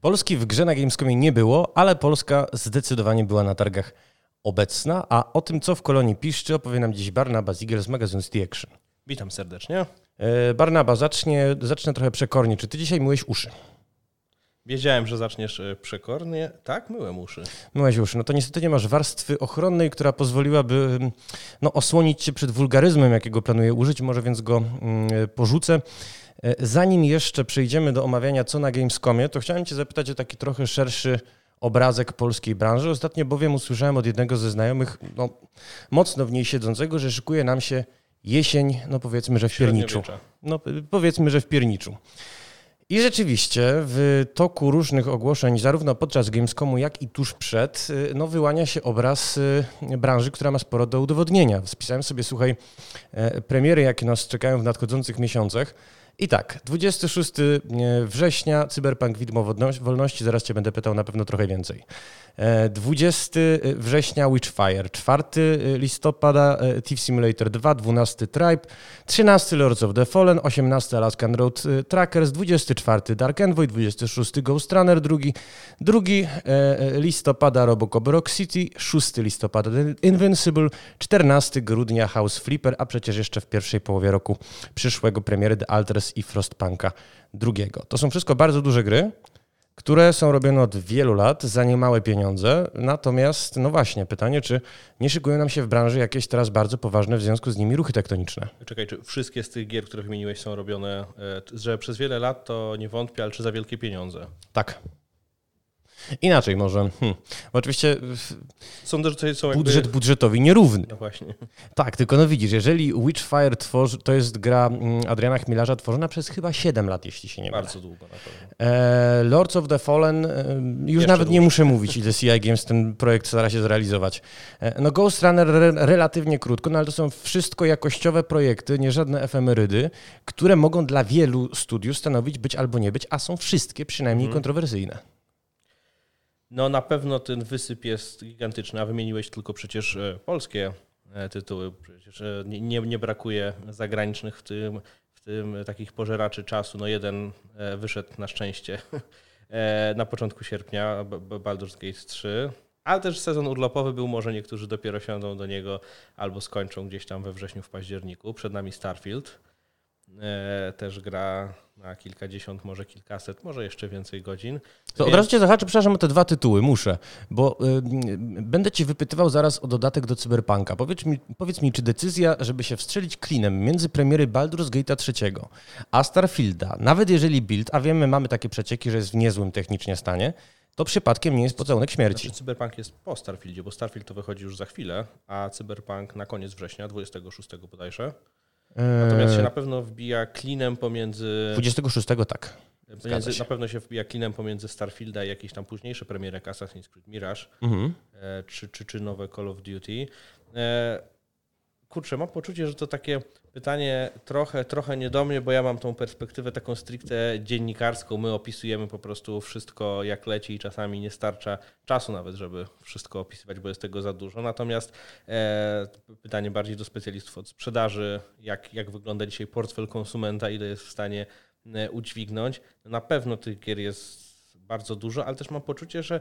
Polski w grze na Gamescomie nie było, ale Polska zdecydowanie była na targach obecna, a o tym, co w kolonii piszczy, opowie nam dziś Barnaba Ziegel z magazynu The Action. Witam serdecznie. E, Barnaba, zacznie, zacznę trochę przekornie. Czy ty dzisiaj myłeś uszy? Wiedziałem, że zaczniesz e, przekornie. Tak, myłem uszy. Myłeś uszy. No to niestety nie masz warstwy ochronnej, która pozwoliłaby no, osłonić cię przed wulgaryzmem, jakiego planuję użyć. Może więc go mm, porzucę. E, zanim jeszcze przejdziemy do omawiania, co na Gamescomie, to chciałem cię zapytać o taki trochę szerszy obrazek polskiej branży. Ostatnio bowiem usłyszałem od jednego ze znajomych, no, mocno w niej siedzącego, że szykuje nam się jesień, no powiedzmy, że w pierniczu. No powiedzmy, że w pierniczu. I rzeczywiście w toku różnych ogłoszeń, zarówno podczas Gamescomu, jak i tuż przed, no wyłania się obraz y, branży, która ma sporo do udowodnienia. Spisałem sobie, słuchaj, e, premiery, jakie nas czekają w nadchodzących miesiącach. I tak, 26 e, września, Cyberpunk Widmo Wolności, zaraz Cię będę pytał na pewno trochę więcej. 20 e, września Witchfire, 4 e, listopada Thief Simulator 2, 12 Tribe, 13 Lords of the Fallen, 18 Alaskan Road Trackers, 24 Dark Envoy, 26 Ghost Runner 2, 2 listopada Robocop Rock City, 6 listopada Invincible, 14 grudnia House Flipper, a przecież jeszcze w pierwszej połowie roku przyszłego premiery The Alters i Frostpunka drugiego. To są wszystko bardzo duże gry, które są robione od wielu lat za niemałe pieniądze. Natomiast, no właśnie, pytanie, czy nie szykują nam się w branży jakieś teraz bardzo poważne w związku z nimi ruchy tektoniczne? Czekaj, czy wszystkie z tych gier, które wymieniłeś, są robione, e, że przez wiele lat to nie wątpię, ale czy za wielkie pieniądze? Tak. Inaczej może. Hmm. Oczywiście Sądzę, że to są budżet jakby... budżetowi nierówny. No właśnie. Tak, tylko no widzisz, jeżeli Witchfire tworzy, to jest gra mm, Adriana Chmielarza tworzona przez chyba 7 lat, jeśli się nie mylę. Bardzo długo na pewno. E, Lords of the Fallen, e, już Jeszcze nawet długo. nie muszę mówić, ile CI Games ten projekt stara się zrealizować. E, no Ghost Runner re, relatywnie krótko, no ale to są wszystko jakościowe projekty, nie żadne efemerydy, które mogą dla wielu studiów stanowić być albo nie być, a są wszystkie przynajmniej hmm. kontrowersyjne. No na pewno ten wysyp jest gigantyczny, a wymieniłeś tylko przecież e, polskie e, tytuły. Przecież e, nie, nie brakuje zagranicznych w tym, w tym takich pożeraczy czasu. No jeden wyszedł na szczęście na początku sierpnia, Baldur's Gate 3. Ale też sezon urlopowy był, może niektórzy dopiero siądą do niego albo skończą gdzieś tam we wrześniu, w październiku. Przed nami Starfield. Też gra na kilkadziesiąt, może kilkaset, może jeszcze więcej godzin. To Więc... od razu cię zahaczę, przepraszam o te dwa tytuły, muszę, bo y, będę cię wypytywał zaraz o dodatek do Cyberpunka. Powiedz mi, powiedz mi, czy decyzja, żeby się wstrzelić klinem między premiery Baldur's Gate'a III a Starfielda, nawet jeżeli build, a wiemy, mamy takie przecieki, że jest w niezłym technicznie stanie, to przypadkiem nie jest pocałunek śmierci. Znaczy, Cyberpunk jest po Starfieldzie, bo Starfield to wychodzi już za chwilę, a Cyberpunk na koniec września, 26 bodajże. Natomiast się na pewno wbija klinem pomiędzy. 26 tak. Pomiędzy, na pewno się wbija klinem pomiędzy Starfielda i jakieś tam późniejsze premiery jak Assassin's Creed Mirage mhm. E, czy, czy, czy nowe Call of Duty. Kurczę, mam poczucie, że to takie pytanie trochę, trochę nie do mnie, bo ja mam tą perspektywę taką stricte dziennikarską. My opisujemy po prostu wszystko jak leci i czasami nie starcza czasu nawet, żeby wszystko opisywać, bo jest tego za dużo. Natomiast e, pytanie bardziej do specjalistów od sprzedaży, jak, jak wygląda dzisiaj portfel konsumenta, ile jest w stanie e, udźwignąć. Na pewno tych gier jest bardzo dużo, ale też mam poczucie, że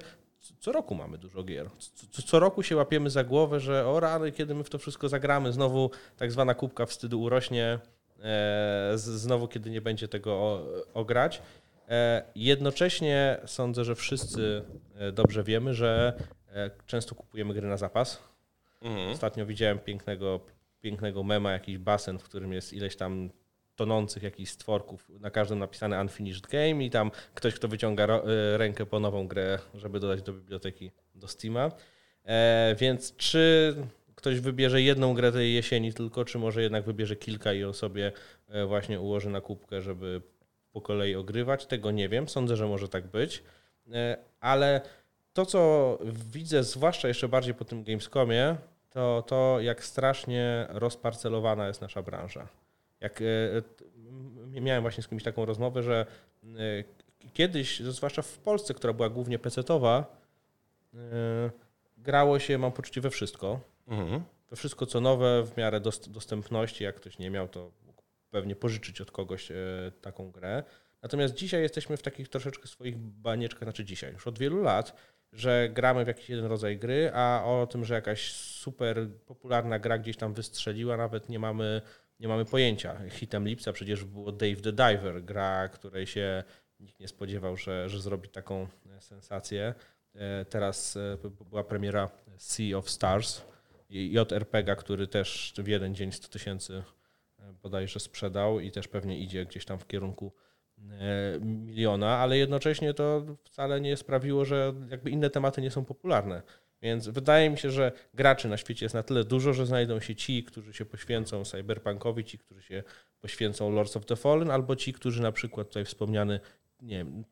co roku mamy dużo gier. Co, co, roku się łapiemy za głowę, że o rany, kiedy my w to wszystko zagramy, znowu tak zwana kubka wstydu urośnie, e, znowu kiedy nie będzie tego ograć. E, jednocześnie sądzę, że wszyscy e, dobrze wiemy, że e, często kupujemy gry na zapas. Mhm. Ostatnio widziałem pięknego, pięknego mema, jakiś basen, w którym jest ileś tam tonących jakichś stworków, na każdym napisane Unfinished Game i tam ktoś, kto wyciąga e, rękę po nową grę, żeby dodać do biblioteki, do Steama. E, więc czy ktoś wybierze jedną grę tej jesieni tylko, czy może jednak wybierze kilka i ją sobie e, właśnie ułoży na kubkę, żeby po kolei ogrywać? Tego nie wiem. Sądzę, że może tak być. E, ale to, co widzę, zwłaszcza jeszcze bardziej po tym Gamescomie, to to, jak strasznie rozparcelowana jest nasza branża. Jak e, miałem właśnie z kimś taką rozmowę, że e, kiedyś, zwłaszcza w Polsce, która była głównie pecetowa, e, grało się, mam poczucie, we wszystko. Mhm. We wszystko, co nowe, w miarę dostępności. Jak ktoś nie miał, to mógł pewnie pożyczyć od kogoś taką grę. Natomiast dzisiaj jesteśmy w takich troszeczkę swoich banieczkach, znaczy dzisiaj, już od wielu lat, że gramy w jakiś jeden rodzaj gry, a o tym, że jakaś super popularna gra gdzieś tam wystrzeliła, nawet nie mamy, nie mamy pojęcia. Hitem Lipsa przecież było Dave the Diver, gra, której się nikt nie spodziewał, że, że zrobi taką sensację. E, teraz e, była premiera Sea of Stars, JRPG, który też w jeden dzień 100 tysięcy e, bodajże sprzedał i też pewnie idzie gdzieś tam w kierunku miliona, ale jednocześnie to wcale nie sprawiło, że jakby inne tematy nie są popularne. Więc wydaje mi się, że graczy na świecie jest na tyle dużo, że znajdą się ci, którzy się poświęcą cyberpunkowi, ci, którzy się poświęcą Lords of the Fallen, albo ci, którzy na przykład tutaj wspomniany nie wiem,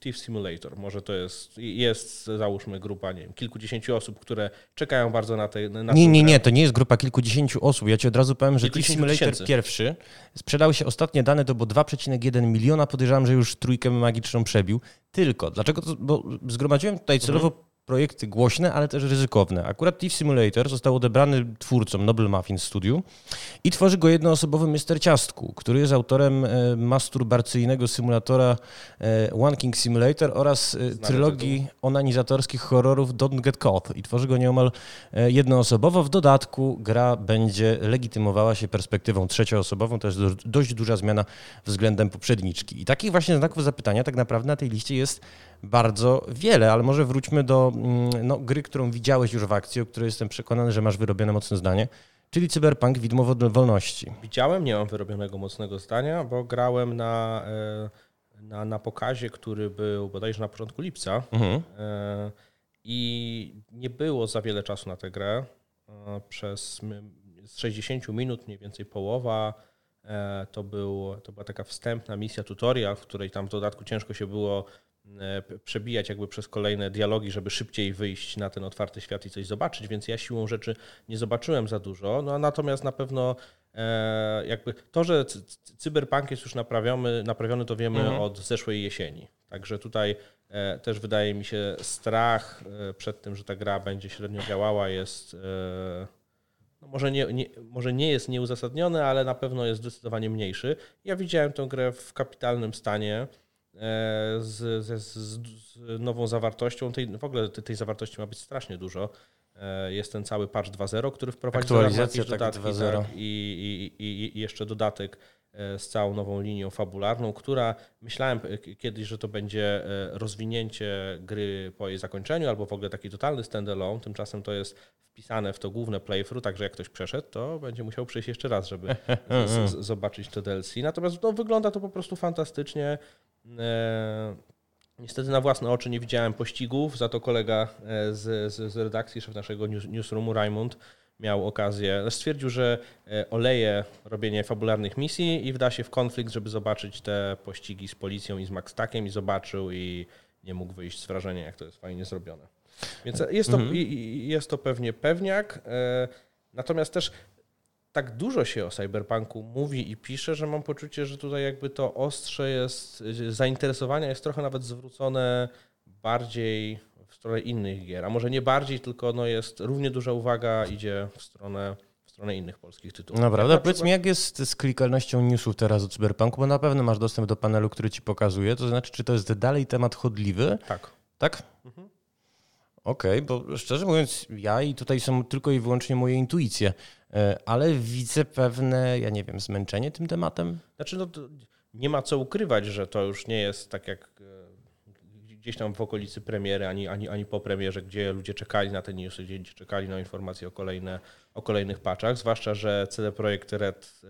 Thief Simulator. Może to jest, jest załóżmy grupa, nie wiem, kilkudziesięciu osób, które czekają bardzo na tej. Na nie, nie, nie, to nie jest grupa kilkudziesięciu osób. Ja ci od razu powiem, że Thief Simulator tysięcy. pierwszy sprzedał się ostatnie dane, to było 2,1 miliona. Podejrzewam, że już trójkę magiczną przebił. Tylko. Dlaczego? To, bo zgromadziłem tutaj celowo mhm projekty głośne, ale też ryzykowne. Akurat Thief Simulator został odebrany twórcom Noble Muffin Studio i tworzy go jednoosobowy Mr. Ciastku, który jest autorem e, masturbacyjnego symulatora e, One King Simulator oraz e, Znamy trylogii tytuł. onanizatorskich horrorów Don't Get Caught i tworzy go nieomal jednoosobowo. W dodatku gra będzie legitymowała się perspektywą trzecioosobową, to jest dość duża zmiana względem poprzedniczki. I takich właśnie znaków zapytania tak naprawdę na tej liście jest bardzo wiele, ale może wróćmy do mm, no, gry, którą widziałeś już w akcji, o której jestem przekonany, że masz wyrobione mocne zdanie, czyli Cyberpunk Widmo Wolności. Widziałem, nie mam wyrobionego mocnego zdania, bo grałem na, e, na, na pokazie, który był bodajże na początku lipca mhm. E, i nie było za wiele czasu na tę grę. E, przez z 60 minut, mniej więcej połowa, to, był, to była taka wstępna misja tutorial, w której tam w dodatku ciężko się było przebijać jakby przez kolejne dialogi, żeby szybciej wyjść na ten otwarty świat i coś zobaczyć, więc ja siłą rzeczy nie zobaczyłem za dużo, no natomiast na pewno e, jakby to, że cyberpunk jest już naprawiony, naprawiony to wiemy mhm. od zeszłej jesieni. Także tutaj e, też wydaje mi się strach przed tym, że ta gra będzie średnio działała jest no może, nie, nie, może nie jest nieuzasadniony, ale na pewno jest zdecydowanie mniejszy. Ja widziałem tę grę w kapitalnym stanie. E, z, z, z, nową zawartością. Tej, w ogóle tej, zawartości ma być strasznie dużo. E, jest ten cały patch 2.0, który wprowadzi jakieś tak, dodatki tak, i, i, i, jeszcze dodatek z całą nową linią fabularną, która myślałem kiedyś, że to będzie rozwinięcie gry po jej zakończeniu albo w ogóle taki totalny standalone. Tymczasem to jest wpisane w to główne playthrough, także jak ktoś przeszedł, to będzie musiał przejść jeszcze raz, żeby zobaczyć to DLC. Natomiast no, wygląda to po prostu fantastycznie. E, niestety na własne oczy nie widziałem pościgów, za to kolega e, z, z, z redakcji, szef naszego news, newsroomu, Raymond, miał okazję, stwierdził, że e, oleje robienie fabularnych misji i wda się w konflikt, żeby zobaczyć te pościgi z policją i z Maxtakiem i zobaczył i nie mógł wyjść z wrażenia, jak to jest fajnie zrobione. Więc jest to, mhm. jest to pewnie pewniak. Natomiast też tak dużo się o cyberpunku mówi i pisze, że mam poczucie, że tutaj jakby to ostrze jest, zainteresowania jest trochę nawet zwrócone bardziej w stronę innych gier. A może nie bardziej, tylko no jest równie duża uwaga idzie w stronę w stronę innych polskich tytułów. Naprawdę? Ja Powiedz mi, jak jest z klikalnością newsów teraz o cyberpunku, bo na pewno masz dostęp do panelu, który ci pokazuje. To znaczy, czy to jest dalej temat chodliwy? Tak. Tak? Mhm. Okej, okay, bo szczerze mówiąc, ja i tutaj są tylko i wyłącznie moje intuicje. E, ale widzę pewne, ja nie wiem, zmęczenie tym tematem. Znaczy, no, nie ma co ukrywać, że to już nie jest tak jak e, gdzieś tam w okolicy premiery, ani, ani, ani po premierze, gdzie ludzie czekali na te newsy, gdzie czekali na informacje o, kolejne, o kolejnych patchach, zwłaszcza, że CD Projekt Red,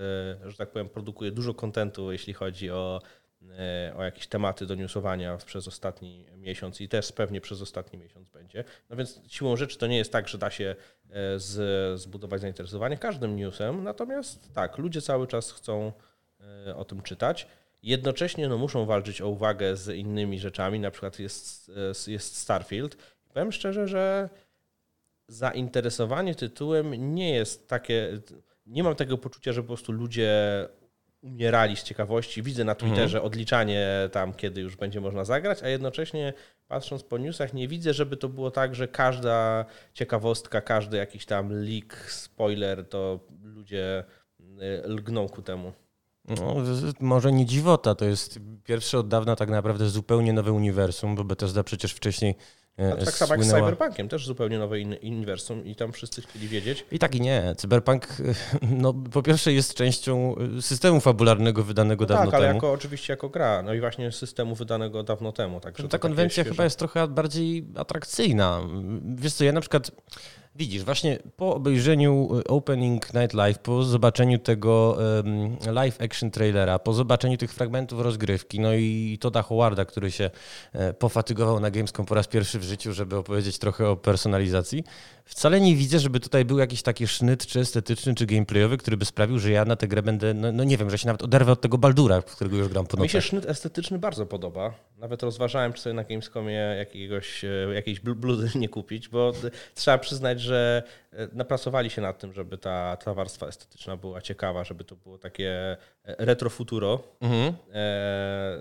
e, że tak powiem, produkuje dużo kontentu, jeśli chodzi o E, o jakieś tematy do newsowania przez ostatni miesiąc i też pewnie przez ostatni miesiąc będzie. No więc siłą rzeczy to nie jest tak, że da się e, z, zbudować zainteresowanie każdym newsem, natomiast tak, ludzie cały czas chcą o tym czytać. Jednocześnie no, muszą walczyć o uwagę z innymi rzeczami, na przykład jest, jest Starfield. Powiem szczerze, że zainteresowanie tytułem nie jest takie, nie mam tego poczucia, że po prostu ludzie umierali z ciekawości. Widzę na Twitterze mhm. odliczanie tam, kiedy już będzie można zagrać, a jednocześnie patrząc po newsach nie widzę, żeby to było tak, że każda ciekawostka, każdy jakiś tam leak, spoiler, to ludzie y, lgną ku temu. No, może nie dziwota, to jest pierwsze od dawna tak naprawdę zupełnie nowe uniwersum, bo Bethesda przecież wcześniej e, a tak samo jak z Cyberpunkiem, też zupełnie nowe uniwersum i tam wszyscy chcieli wiedzieć. I tak i nie. Cyberpunk no, po pierwsze jest częścią systemu fabularnego wydanego no dawno tak, temu. Tak, ale jako, oczywiście jako gra. No i właśnie systemu wydanego dawno temu. Także no ta konwencja chyba jest trochę bardziej atrakcyjna. Wiesz co, ja na przykład Widzisz, właśnie po obejrzeniu e, Opening Night Live, po zobaczeniu tego um, live action trailera, po zobaczeniu tych fragmentów rozgrywki, no i Toda Howarda, który się e, pofatygował na Gamescom po raz pierwszy w życiu, żeby opowiedzieć trochę o personalizacji, wcale nie widzę, żeby tutaj był jakiś taki sznyt, czy estetyczny, czy gameplayowy, który by sprawił, że ja na tę grę będę, no, no nie wiem, że się nawet oderwę od tego Baldura, w którego już gram po nocach. Mi się sznyt estetyczny bardzo podoba. Nawet rozważałem, czy sobie na Gamescomie jakiegoś, e, jakiejś bluzy nie kupić, bo trzeba przyznać, że e, napracowali się nad tym, żeby ta, ta warstwa estetyczna była ciekawa, żeby to było takie e, retrofuturo. Mhm.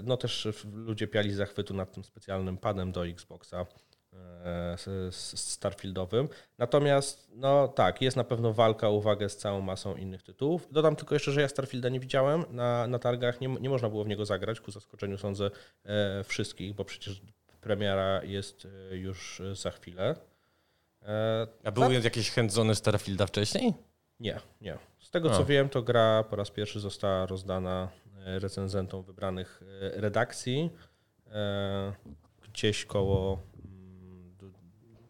No też ludzie piali zachwytu nad tym specjalnym padem do Xboxa Starfieldowym. Natomiast, no tak, jest na pewno walka o uwagę z całą masą innych tytułów. Dodam tylko jeszcze, że ja Starfielda nie widziałem na, na targach, nie, nie można było w niego zagrać, ku zaskoczeniu sądzę wszystkich, bo przecież premiera jest już za chwilę. E, A były tak? jakieś handzone Starfielda wcześniej? Nie, nie. Z tego co wiem, to gra po raz pierwszy została rozdana e, recenzentom wybranych e, redakcji gdzieś koło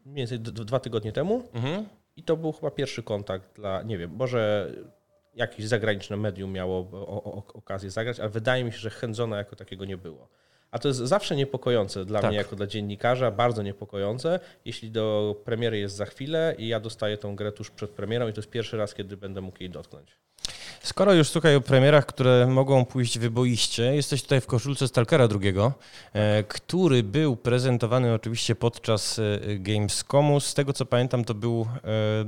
mniej więcej dwa tygodnie temu. Mhm. I to był chyba pierwszy kontakt dla, nie wiem, może jakieś zagraniczne medium miało o, o, okazję zagrać, ale wydaje mi się, że handzona jako takiego nie było. A to jest zawsze niepokojące dla tak. mnie jako dla dziennikarza, bardzo niepokojące, jeśli do premiery jest za chwilę i ja dostaję tą grę tuż przed premierą i to jest pierwszy raz, kiedy będę mógł jej dotknąć. Skoro już słuchaj o premierach, które mogą pójść wyboiście, jesteś tutaj w koszulce Stalkera II, e, który był prezentowany oczywiście podczas e, Gamescomu. Z tego co pamiętam, to był, e,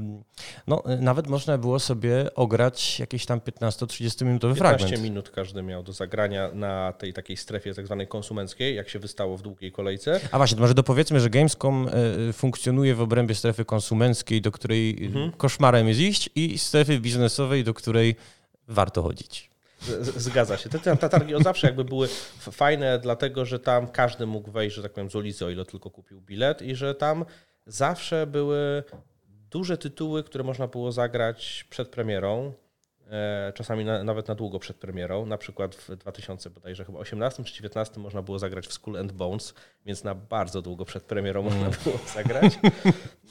no nawet można było sobie ograć jakiś tam 15-30 minutowy 15 fragment. 15 minut każdy miał do zagrania na tej takiej strefie tak zwanej konsumenckiej, jak się wystało w długiej kolejce. A właśnie, to może dopowiedzmy, że Gamescom funkcjonuje w obrębie strefy konsumenckiej, do której mhm. koszmarem jest iść i strefy biznesowej, do której warto chodzić. Zgadza się. Te, te targi od zawsze jakby były fajne, dlatego że tam każdy mógł wejść, że tak powiem, z ulicy, o ile tylko kupił bilet i że tam zawsze były duże tytuły, które można było zagrać przed premierą. E, czasami na, nawet na długo przed premierą. Na przykład w 2000 bodajże chyba 18 czy 19 można było zagrać w Skull and Bones, więc na bardzo długo przed premierą można mm. było zagrać.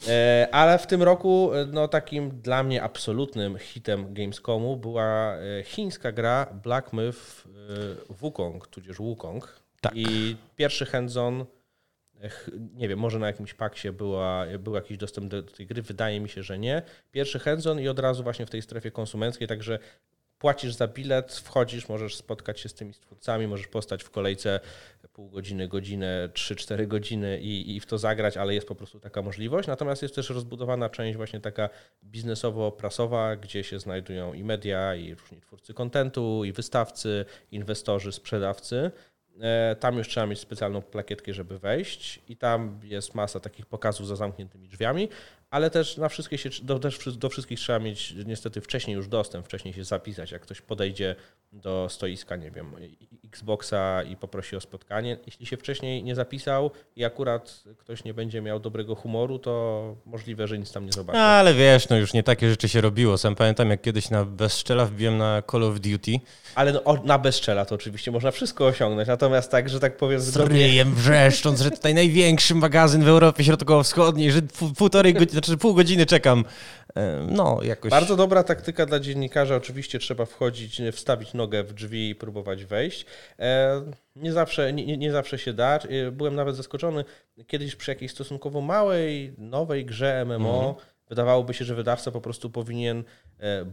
E, ale w tym roku e, no, takim dla mnie absolutnym hitem Gamescomu była chińska gra Black Myth Wukong, tudzież Wukong. Tak. I pierwszy hands-on nie wiem, może na jakimś paksie była, był jakiś dostęp do, tej gry, wydaje mi się, że nie. Pierwszy hands-on i od razu właśnie w tej strefie konsumenckiej, także płacisz za bilet, wchodzisz, możesz spotkać się z tymi twórcami, możesz postać w kolejce pół godziny, godzinę, 3-4 godziny i, i w to zagrać, ale jest po prostu taka możliwość. Natomiast jest też rozbudowana część właśnie taka biznesowo-prasowa, gdzie się znajdują i media, i różni twórcy kontentu, i wystawcy, inwestorzy, sprzedawcy. E, tam już trzeba mieć specjalną plakietkę, żeby wejść, i tam jest masa takich pokazów za zamkniętymi drzwiami, ale też na wszystkie się, do, też do wszystkich trzeba mieć niestety wcześniej już dostęp, wcześniej się zapisać. Jak ktoś podejdzie do stoiska, nie wiem, Xboxa i poprosi o spotkanie, jeśli się wcześniej nie zapisał i akurat ktoś nie będzie miał dobrego humoru, to możliwe, że nic tam nie zobaczy. Ale wiesz, no już nie takie rzeczy się robiło. Sam pamiętam, jak kiedyś na bezszczela wbiłem na Call of Duty. Ale no, na bezszczela to oczywiście można wszystko osiągnąć, natomiast tak, że tak powiem... Z ryjem wrzeszcząc, że tutaj największy magazyn w Europie Środkowo-Wschodniej, że półtorej godziny, znaczy pół godziny czekam. E, no, jakoś... Bardzo dobra taktyka dla dziennikarza. Oczywiście trzeba wchodzić, wstawić nogę w drzwi i próbować wejść. E, nie zawsze, nie, nie zawsze się da. E, byłem nawet zaskoczony kiedyś przy jakiejś stosunkowo małej, nowej grze MMO. Mhm. Wydawałoby się, że wydawca po prostu powinien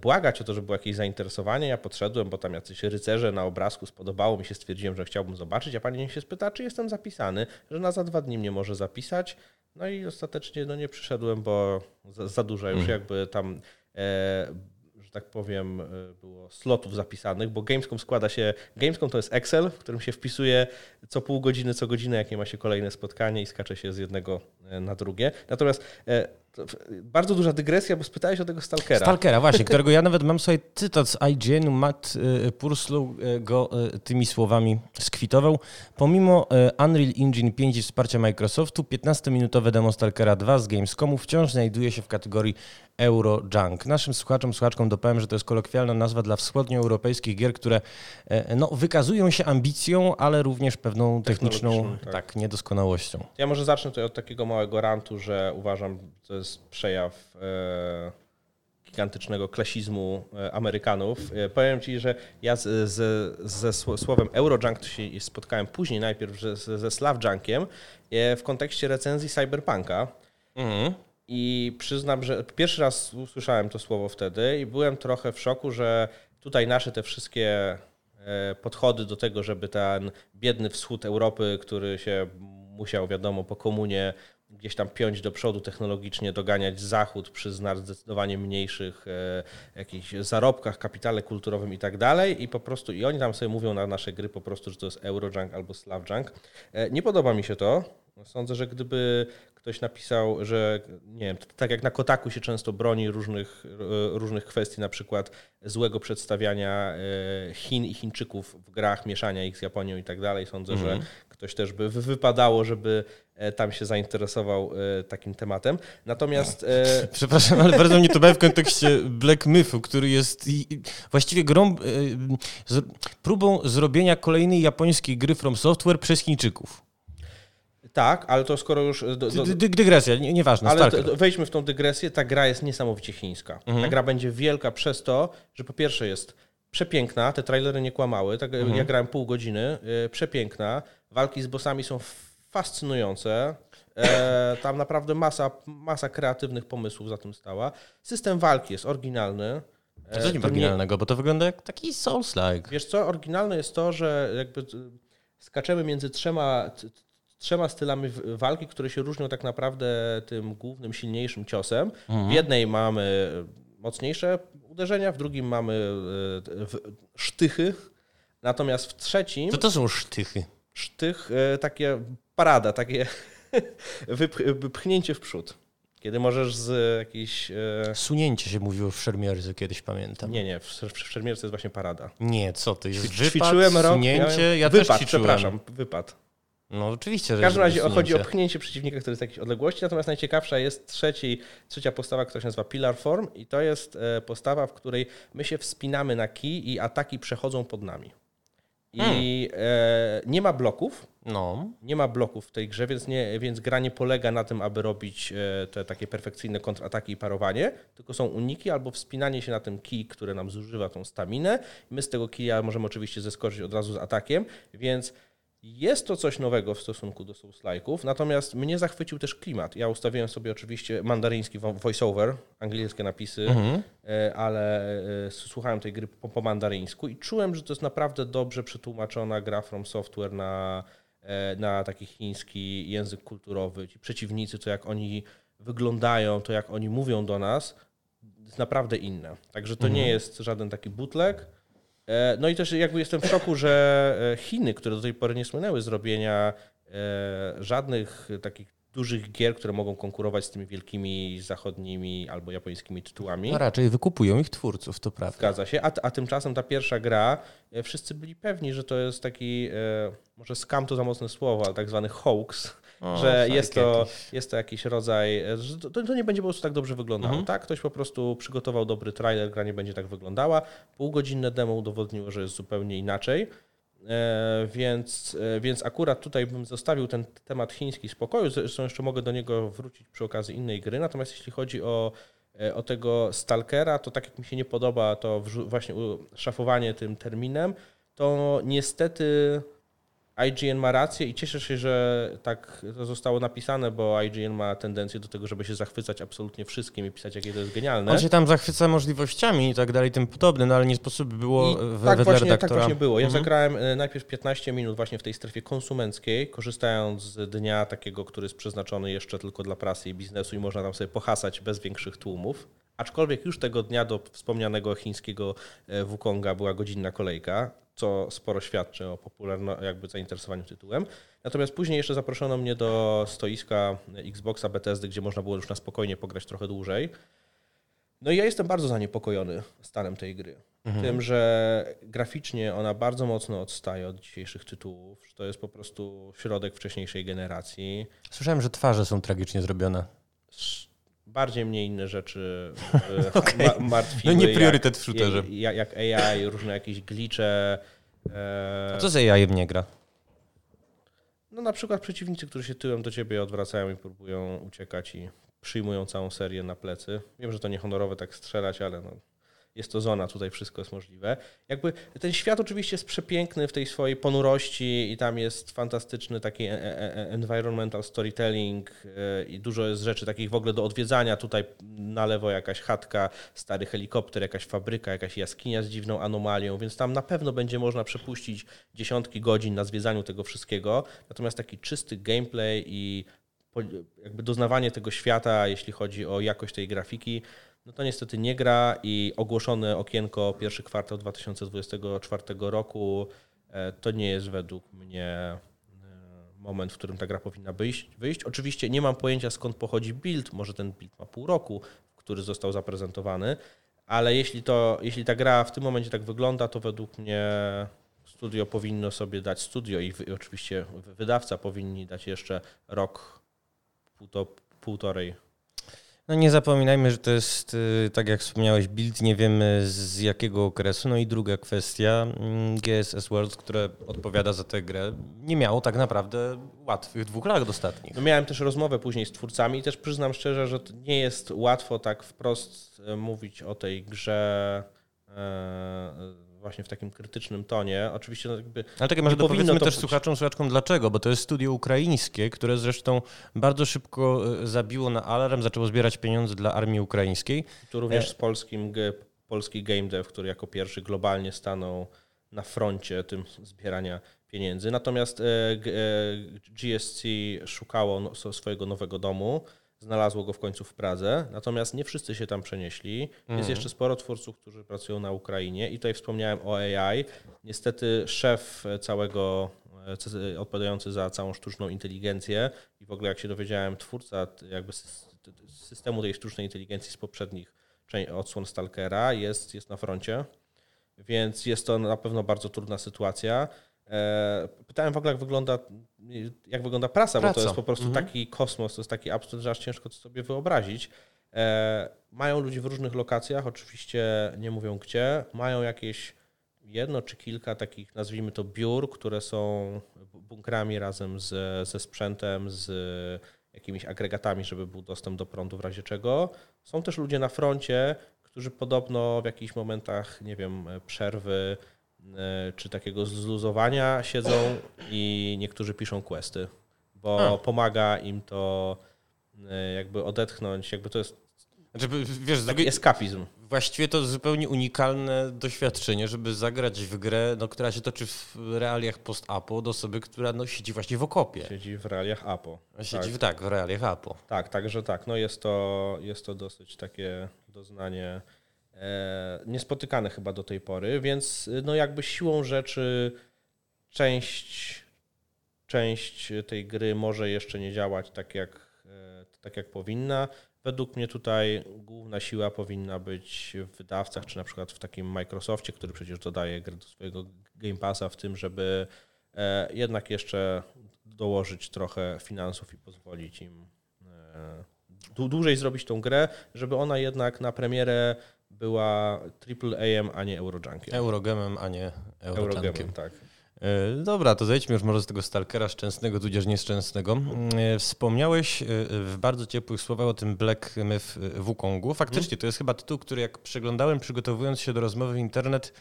błagać o to, żeby było jakieś zainteresowanie. Ja podszedłem, bo tam jacyś rycerze na obrazku spodobało mi się, stwierdziłem, że chciałbym zobaczyć, a pani się spyta, czy jestem zapisany, że na za dwa dni mnie może zapisać. No i ostatecznie no, nie przyszedłem, bo za, za dużo już mm. jakby tam, e, że tak powiem, e, było slotów zapisanych, bo Gamescom składa się, Gamescom to jest Excel, w którym się wpisuje co pół godziny, co godzinę, jakie ma się kolejne spotkanie i skacze się z jednego e, na drugie. Natomiast e, bardzo duża dygresja, bo spytałeś o tego Stalkera. Stalkera, właśnie, którego ja nawet mam sobie cytat z IGN-u. Matt y, Purslow y, go tymi słowami skwitował. Pomimo Unreal Engine 5 i wsparcia Microsoftu, 15-minutowe demo Stalkera 2 z Gamescomu wciąż znajduje się w kategorii Eurojunk. Naszym słuchaczom, słuchaczkom dopowiem, że to jest kolokwialna nazwa dla wschodnioeuropejskich gier, które no, wykazują się ambicją, ale również pewną techniczną tak. tak. niedoskonałością. Ja może zacznę tutaj od takiego małego rantu, że uważam, to jest przejaw e, gigantycznego klasizmu e, Amerykanów. E, powiem Ci, że ja z, z, ze słowem Eurojunk to się spotkałem później, najpierw ze, ze Slavjunkiem w kontekście recenzji Cyberpunka. Mhm. I przyznam, że pierwszy raz usłyszałem to słowo wtedy i byłem trochę w szoku, że tutaj nasze te wszystkie podchody do tego, żeby ten biedny wschód Europy, który się musiał, wiadomo, po komunie gdzieś tam piąć do przodu technologicznie, doganiać Zachód przy zdecydowanie mniejszych e, jakichś zarobkach, kapitale kulturowym i tak dalej i po prostu, i oni tam sobie mówią na nasze gry po prostu, że to jest Eurojunk albo Slavjunk. E, nie podoba mi się to. Sądzę, że gdyby ktoś napisał, że nie wiem, tak jak na Kotaku się często broni różnych, e, różnych kwestii, na przykład złego przedstawiania e, Chin i Chińczyków w grach, mieszania ich z Japonią i tak dalej, sądzę, mm -hmm. że mhm. Ktoś też by wypadało, żeby E, tam się zainteresował e, takim tematem. Natomiast. E, Przepraszam, ale bardzo mnie to bawi w kontekście Black Mythu, który jest właściwie grą, próbą zrobienia kolejnej japońskiej gry From Software przez Chińczyków. Tak, ale to skoro już. Do, do... Dygresja, nie, nieważne. Ale to, wejdźmy w tą dygresję. Ta gra jest niesamowicie chińska. Mhm. Ta gra będzie wielka przez to, że po pierwsze jest przepiękna, te trailery nie kłamały. Tak, mhm. Ja grałem pół godziny, przepiękna. Walki z bossami są fascynujące. E, tam naprawdę masa, masa kreatywnych pomysłów za tym stała. System walki jest oryginalny. E, co jest oryginalnego, bo to wygląda jak taki Souls-like. Wiesz co, oryginalne jest to, że jakby skaczemy między trzema, trzema stylami walki, które się różnią tak naprawdę tym głównym, silniejszym ciosem. Mhm. W jednej mamy mocniejsze uderzenia, w drugim mamy e, sztychy, natomiast w trzecim... Co to są sztychy? Sztych, e, takie parada, takie wypchnięcie w przód. Kiedy możesz z jakiejś... E... Sunięcie się mówiło w szermierce, kiedyś pamiętam. Nie, nie, w, w szermierce jest właśnie parada. Nie, co ty, jest wypad, Ćwiczyłem rok, sunięcie, ja wypad, też przepraszam, wypad. No oczywiście, W każdym razie chodzi o pchnięcie przeciwnika, który jest jakiejś odległości, natomiast najciekawsza jest trzeci, trzecia postawa, która się nazywa Pillar Form i to jest e, postawa, w której my się wspinamy na kij i ataki przechodzą pod nami. I hmm. e, nie ma bloków. No. Nie ma bloków w tej grze, więc, nie, więc gra nie polega na tym, aby robić e, te takie perfekcyjne kontrataki i parowanie, tylko są uniki albo wspinanie się na tym kij, który nam zużywa tą staminę. My z tego kija możemy oczywiście zeskoczyć od razu z atakiem, więc jest to coś nowego w stosunku do Souls-like'ów, natomiast mnie zachwycił też klimat. Ja ustawiłem sobie oczywiście mandaryński voiceover, angielskie napisy, mhm. E, ale e, słuchałem tej gry po, po, mandaryńsku i czułem, że to jest naprawdę dobrze przetłumaczona gra From Software na, e, na taki chiński język kulturowy. Ci przeciwnicy, to jak oni wyglądają, to jak oni mówią do nas, jest naprawdę inne. Także to mhm. nie jest żaden taki bootleg, E, no i też jakby jestem w szoku, że e, Chiny, które do tej pory nie słynęły z robienia e, żadnych takich dużych gier, które mogą konkurować z tymi wielkimi zachodnimi albo japońskimi tytułami. No raczej wykupują ich twórców, to prawda. Zgadza się, a, a tymczasem ta pierwsza gra, wszyscy byli pewni, że to jest taki, może scam to za mocne słowo, ale tak zwany hoax, o, że jest to, jest to jakiś rodzaj, to, to, nie będzie po prostu tak dobrze wyglądało. Mhm. Tak? Ktoś po prostu przygotował dobry trailer, gra nie będzie tak wyglądała. Półgodzinne demo udowodniło, że jest zupełnie inaczej. E, więc, e, więc akurat tutaj bym zostawił ten temat chiński spokoju. Zresztą jeszcze mogę do niego wrócić przy okazji innej gry. Natomiast jeśli chodzi o, e, o tego Stalkera, to tak jak mi się nie podoba to właśnie szafowanie tym terminem, to niestety IGN ma rację i cieszę się, że tak to zostało napisane, bo IGN ma tendencję do tego, żeby się zachwycać absolutnie wszystkim i pisać, jakie to jest genialne. On się tam zachwyca możliwościami i tak dalej, tym podobne, no ale nie sposób było I w, tak, właśnie, redaktora. tak właśnie było. Ja mhm. zagrałem e, najpierw 15 minut właśnie w tej strefie konsumenckiej, korzystając z dnia takiego, który jest przeznaczony jeszcze tylko dla prasy i biznesu i można tam sobie pohasać bez większych tłumów. Aczkolwiek już tego dnia do wspomnianego chińskiego e, Wukonga była godzinna kolejka, co sporo świadczy o popularności, jakby zainteresowaniu tytułem. Natomiast później jeszcze zaproszono mnie do stoiska Xboxa Bethesdy, gdzie można było już na spokojnie pograć trochę dłużej. No i ja jestem bardzo zaniepokojony stanem tej gry. Mhm. Tym, że graficznie ona bardzo mocno odstaje od dzisiejszych tytułów, że to jest po prostu środek wcześniejszej generacji. Słyszałem, że twarze są tragicznie zrobione. Bardziej mnie inne rzeczy okay. ma martwiły. No nie priorytet w shooterze. Jak, jak AI, różne jakieś glicze. E... A co z AI nie gra? No na przykład przeciwnicy, którzy się tyłem do ciebie odwracają i próbują uciekać i przyjmują całą serię na plecy. Wiem, że to niehonorowe tak strzelać, ale no, jest to zona, tutaj wszystko jest możliwe. Jakby ten świat oczywiście jest przepiękny w tej swojej ponurości i tam jest fantastyczny taki e, e, e, environmental storytelling i dużo jest rzeczy takich w ogóle do odwiedzania. Tutaj na lewo jakaś chatka, stary helikopter, jakaś fabryka, jakaś jaskinia z dziwną anomalią, więc tam na pewno będzie można przepuścić dziesiątki godzin na zwiedzaniu tego wszystkiego. Natomiast taki czysty gameplay i jakby doznawanie tego świata, jeśli chodzi o jakość tej grafiki, no to niestety nie gra i ogłoszone okienko pierwszy kwartał 2024 roku e, to nie jest według mnie e, moment, w którym ta gra powinna wyjść. wyjść. Oczywiście nie mam pojęcia skąd pochodzi build, może ten build ma pół roku, który został zaprezentowany, ale jeśli, to, jeśli ta gra w tym momencie tak wygląda, to według mnie studio powinno sobie dać, studio i oczywiście wydawca powinni dać jeszcze rok, półtorej no nie zapominajmy, że to jest, y, tak jak wspomniałeś, build, nie wiemy z jakiego okresu. No i druga kwestia, mm, GSS World, które odpowiada za tę grę, nie miało tak naprawdę łatwych dwóch lat ostatnich. No miałem też rozmowę później z twórcami i też przyznam szczerze, że nie jest łatwo tak wprost e, mówić o tej grze e, właśnie w takim krytycznym tonie. Oczywiście no jakby Ale takie może powiedzmy też być... słuchaczom, słuchaczkom dlaczego, bo to jest studio ukraińskie, które zresztą bardzo szybko e, zabiło na alarm, zaczęło zbierać pieniądze dla armii ukraińskiej. Tu również e... z polskim, polski game dev, który jako pierwszy globalnie stanął na froncie tym zbierania pieniędzy. Natomiast e, GSC szukało no, swojego nowego domu znalazło go w końcu w Pradze, natomiast nie wszyscy się tam przenieśli. Jest mhm. jeszcze sporo twórców, którzy pracują na Ukrainie i tutaj wspomniałem o AI. Niestety szef całego, e, odpowiadający za całą sztuczną inteligencję i w ogóle jak się dowiedziałem, twórca jakby systemu tej sztucznej inteligencji z poprzednich odsłon Stalkera jest, jest na froncie, więc jest to na pewno bardzo trudna sytuacja. E, pytałem w ogóle, jak wygląda, jak wygląda prasa, Praca. bo to jest po prostu mhm. taki kosmos, to jest taki absurd, że aż ciężko to sobie wyobrazić. E, mają ludzi w różnych lokacjach, oczywiście nie mówią gdzie. Mają jakieś jedno czy kilka takich, nazwijmy to biur, które są bunkrami razem z, ze sprzętem, z jakimiś agregatami, żeby był dostęp do prądu w razie czego. Są też ludzie na froncie, którzy podobno w jakichś momentach, nie wiem, przerwy czy takiego zluzowania siedzą i niektórzy piszą questy, bo A. pomaga im to e, jakby odetchnąć, jakby to jest znaczy, wiesz, taki eskapizm. Właściwie to zupełnie unikalne doświadczenie, żeby zagrać w grę, no, która się toczy w realiach post-apo do osoby, która no, siedzi właśnie w okopie. Siedzi w realiach apo. Siedzi tak. tak, w realiach apo. Tak, także tak. No jest to, jest to dosyć takie doznanie E, niespotykane chyba do tej pory, więc no jakby siłą rzeczy część, część tej gry może jeszcze nie działać tak jak, e, tak jak powinna. Według mnie tutaj główna siła powinna być w wydawcach, czy na przykład w takim Microsoftie, który przecież dodaje grę do swojego Game Passa, w tym, żeby e, jednak jeszcze dołożyć trochę finansów i pozwolić im dłużej zrobić tą grę, żeby ona jednak na premierę była AAA, a nie Eurojunkiem. Eurogemem, a nie Eurojunkiem. Eurogemem, tak. E, dobra, to zejdźmy już może z tego Stalkera szczęsnego, tudzież nieszczęsnego. E, wspomniałeś e, w bardzo ciepłych słowach o tym Black Myth Wukongu. Faktycznie, to jest chyba tytuł, który jak przeglądałem, przygotowując się do rozmowy w internet,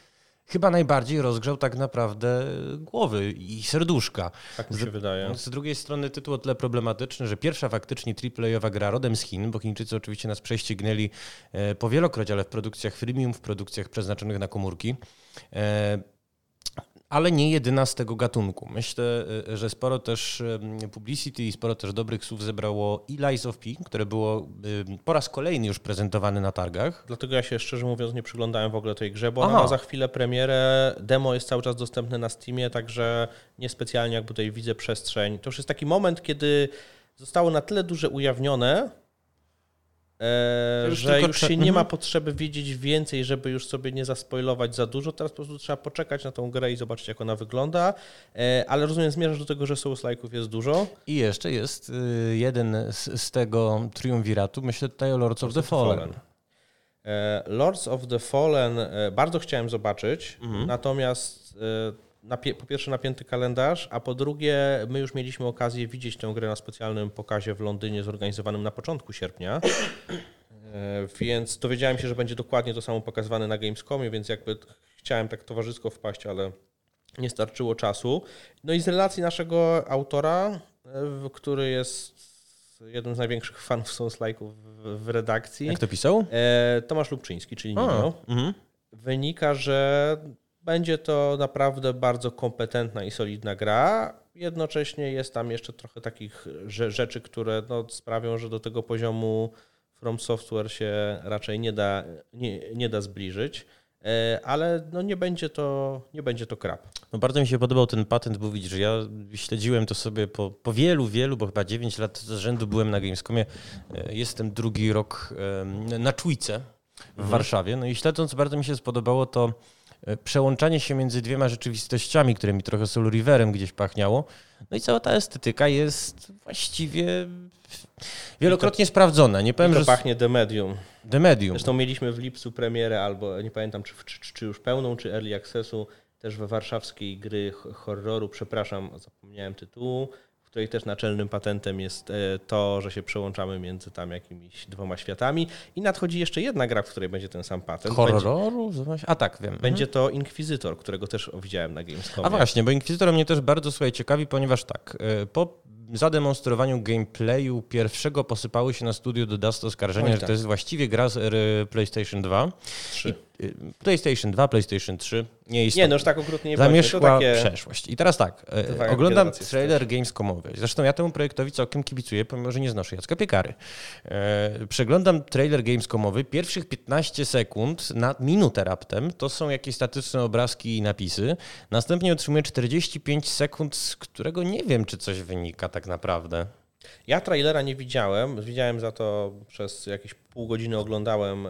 chyba najbardziej rozgrzał tak naprawdę głowy i serduszka. Tak mi się z, wydaje. Z drugiej strony tytuł o tyle problematyczny, że pierwsza faktycznie AAA-owa gra rodem z Chin, bo Chińczycy oczywiście nas prześcignęli e, powielokroć, ale w produkcjach freemium, w produkcjach przeznaczonych na komórki. Ale nie jedyna z tego gatunku. Myślę, y, że sporo też publicity i sporo też dobrych słów zebrało i Lies of P, które było po raz kolejny już prezentowane na targach. Dlatego ja się szczerze mówiąc nie przyglądałem w ogóle tej grze, bo Aha. ona ma za chwilę premierę. Demo jest cały czas dostępne na Steamie, także niespecjalnie jakby tutaj widzę przestrzeń. To już jest taki moment, kiedy zostało na tyle duże ujawnione, E, że już się nie ma mhm. potrzeby wiedzieć więcej, żeby już sobie nie zaspoilować za dużo. Teraz po prostu trzeba poczekać na tą grę i zobaczyć, jak ona wygląda. E, ale rozumiem, zmierzasz do tego, że Souls-like'ów jest dużo. I jeszcze jest y, jeden z, z tego triumviratu, myślę tutaj o Lords of the Fallen. Fallen. E, Lords of the Fallen bardzo chciałem zobaczyć, mhm. natomiast po pierwsze napięty kalendarz, a po drugie my już mieliśmy okazję widzieć tę grę na specjalnym pokazie w Londynie zorganizowanym na początku sierpnia. E, więc dowiedziałem się, że będzie dokładnie to samo pokazywane na Gamescomie, więc jakby chciałem tak towarzysko wpaść, ale nie starczyło czasu. No i z relacji naszego autora, e, który jest jednym z największych fanów Souls-like'ów w redakcji. Jak to pisał? E, Tomasz Lubczyński, czyli Nino. Mhm. Wynika, że będzie to naprawdę bardzo kompetentna i solidna gra. Jednocześnie jest tam jeszcze trochę takich rzeczy, które no, sprawią, że do tego poziomu From Software się raczej nie da, nie, nie da zbliżyć. E, ale no nie będzie to, nie będzie to krap. No bardzo mi się podobał ten patent, bo widzisz, ja śledziłem to sobie po, po wielu, wielu, bo chyba 9 lat z rzędu byłem na Gamescomie. E, jestem drugi rok na czujce w mhm. Warszawie. No i śledząc bardzo mi się spodobało to przełączanie się między dwiema rzeczywistościami, które mi trochę Soul Riverem gdzieś pachniało. No i cała ta estetyka jest właściwie wielokrotnie to, sprawdzona. Nie powiem, to że pachnie The Medium. The Medium. Zresztą mieliśmy w lipcu premierę, albo nie pamiętam, czy, czy, czy już pełną, czy early accessu, też we warszawskiej gry horroru. Przepraszam, zapomniałem tytułu której też naczelnym patentem jest e, to, że się przełączamy między tam jakimiś dwoma światami. I nadchodzi jeszcze jedna gra, w której będzie ten sam patent. Horroru? A tak, wiem. Będzie to Inkwizytor, którego też widziałem na Gamescomie. A właśnie, bo Inkwizytor mnie też bardzo słuchaj ciekawi, ponieważ tak, e, po zademonstrowaniu gameplayu pierwszego posypały się na studiu do Dust oskarżenia, Oj, tak. że to jest właściwie gra z PlayStation 2. 3. I PlayStation 2, PlayStation 3 nie istotne. Nie, no już tak okrutnie nie Zamieszkła takie... przeszłość. I teraz tak, e, oglądam trailer Gamescomowy. Zresztą ja temu projektowi całkiem kibicuję, pomimo, że nie znoszę Jacka Piekary. E, przeglądam trailer Gamescomowy. Pierwszych 15 sekund na minutę raptem to są jakieś statyczne obrazki i napisy. Następnie otrzymuję 45 sekund, z którego nie wiem, czy coś wynika tak naprawdę. Ja trailera nie widziałem. Widziałem za to przez jakieś pół godziny oglądałem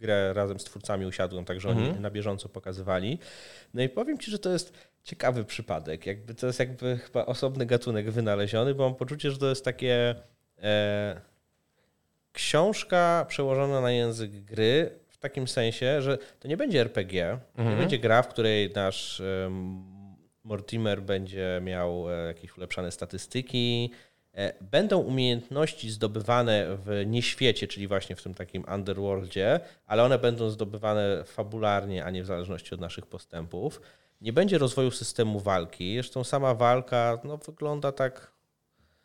grę razem z twórcami, usiadłem, także mhm. oni na bieżąco pokazywali. No i powiem Ci, że to jest ciekawy przypadek. Jakby to jest jakby chyba osobny gatunek wynaleziony, bo mam poczucie, że to jest takie e, książka przełożona na język gry w takim sensie, że to nie będzie RPG, mhm. nie będzie gra, w której nasz Mortimer będzie miał e, jakieś ulepszane statystyki, będą umiejętności zdobywane w nieświecie, czyli właśnie w tym takim underworldzie, ale one będą zdobywane fabularnie, a nie w zależności od naszych postępów. Nie będzie rozwoju systemu walki. Zresztą sama walka no, wygląda tak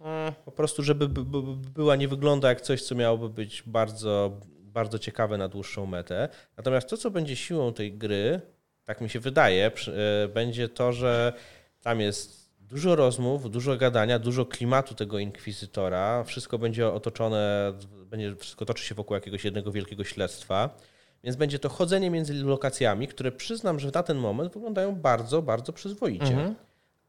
e, po prostu, żeby była, nie wygląda jak coś, co miałoby być bardzo, bardzo ciekawe na dłuższą metę. Natomiast to, co będzie siłą tej gry, tak mi się wydaje, e, będzie to, że tam jest Dużo rozmów, dużo gadania, dużo klimatu tego inkwizytora. Wszystko będzie otoczone, będzie, wszystko toczy się wokół jakiegoś jednego wielkiego śledztwa. Więc będzie to chodzenie między lokacjami, które przyznam, że na ten moment wyglądają bardzo, bardzo przyzwoicie. Mhm.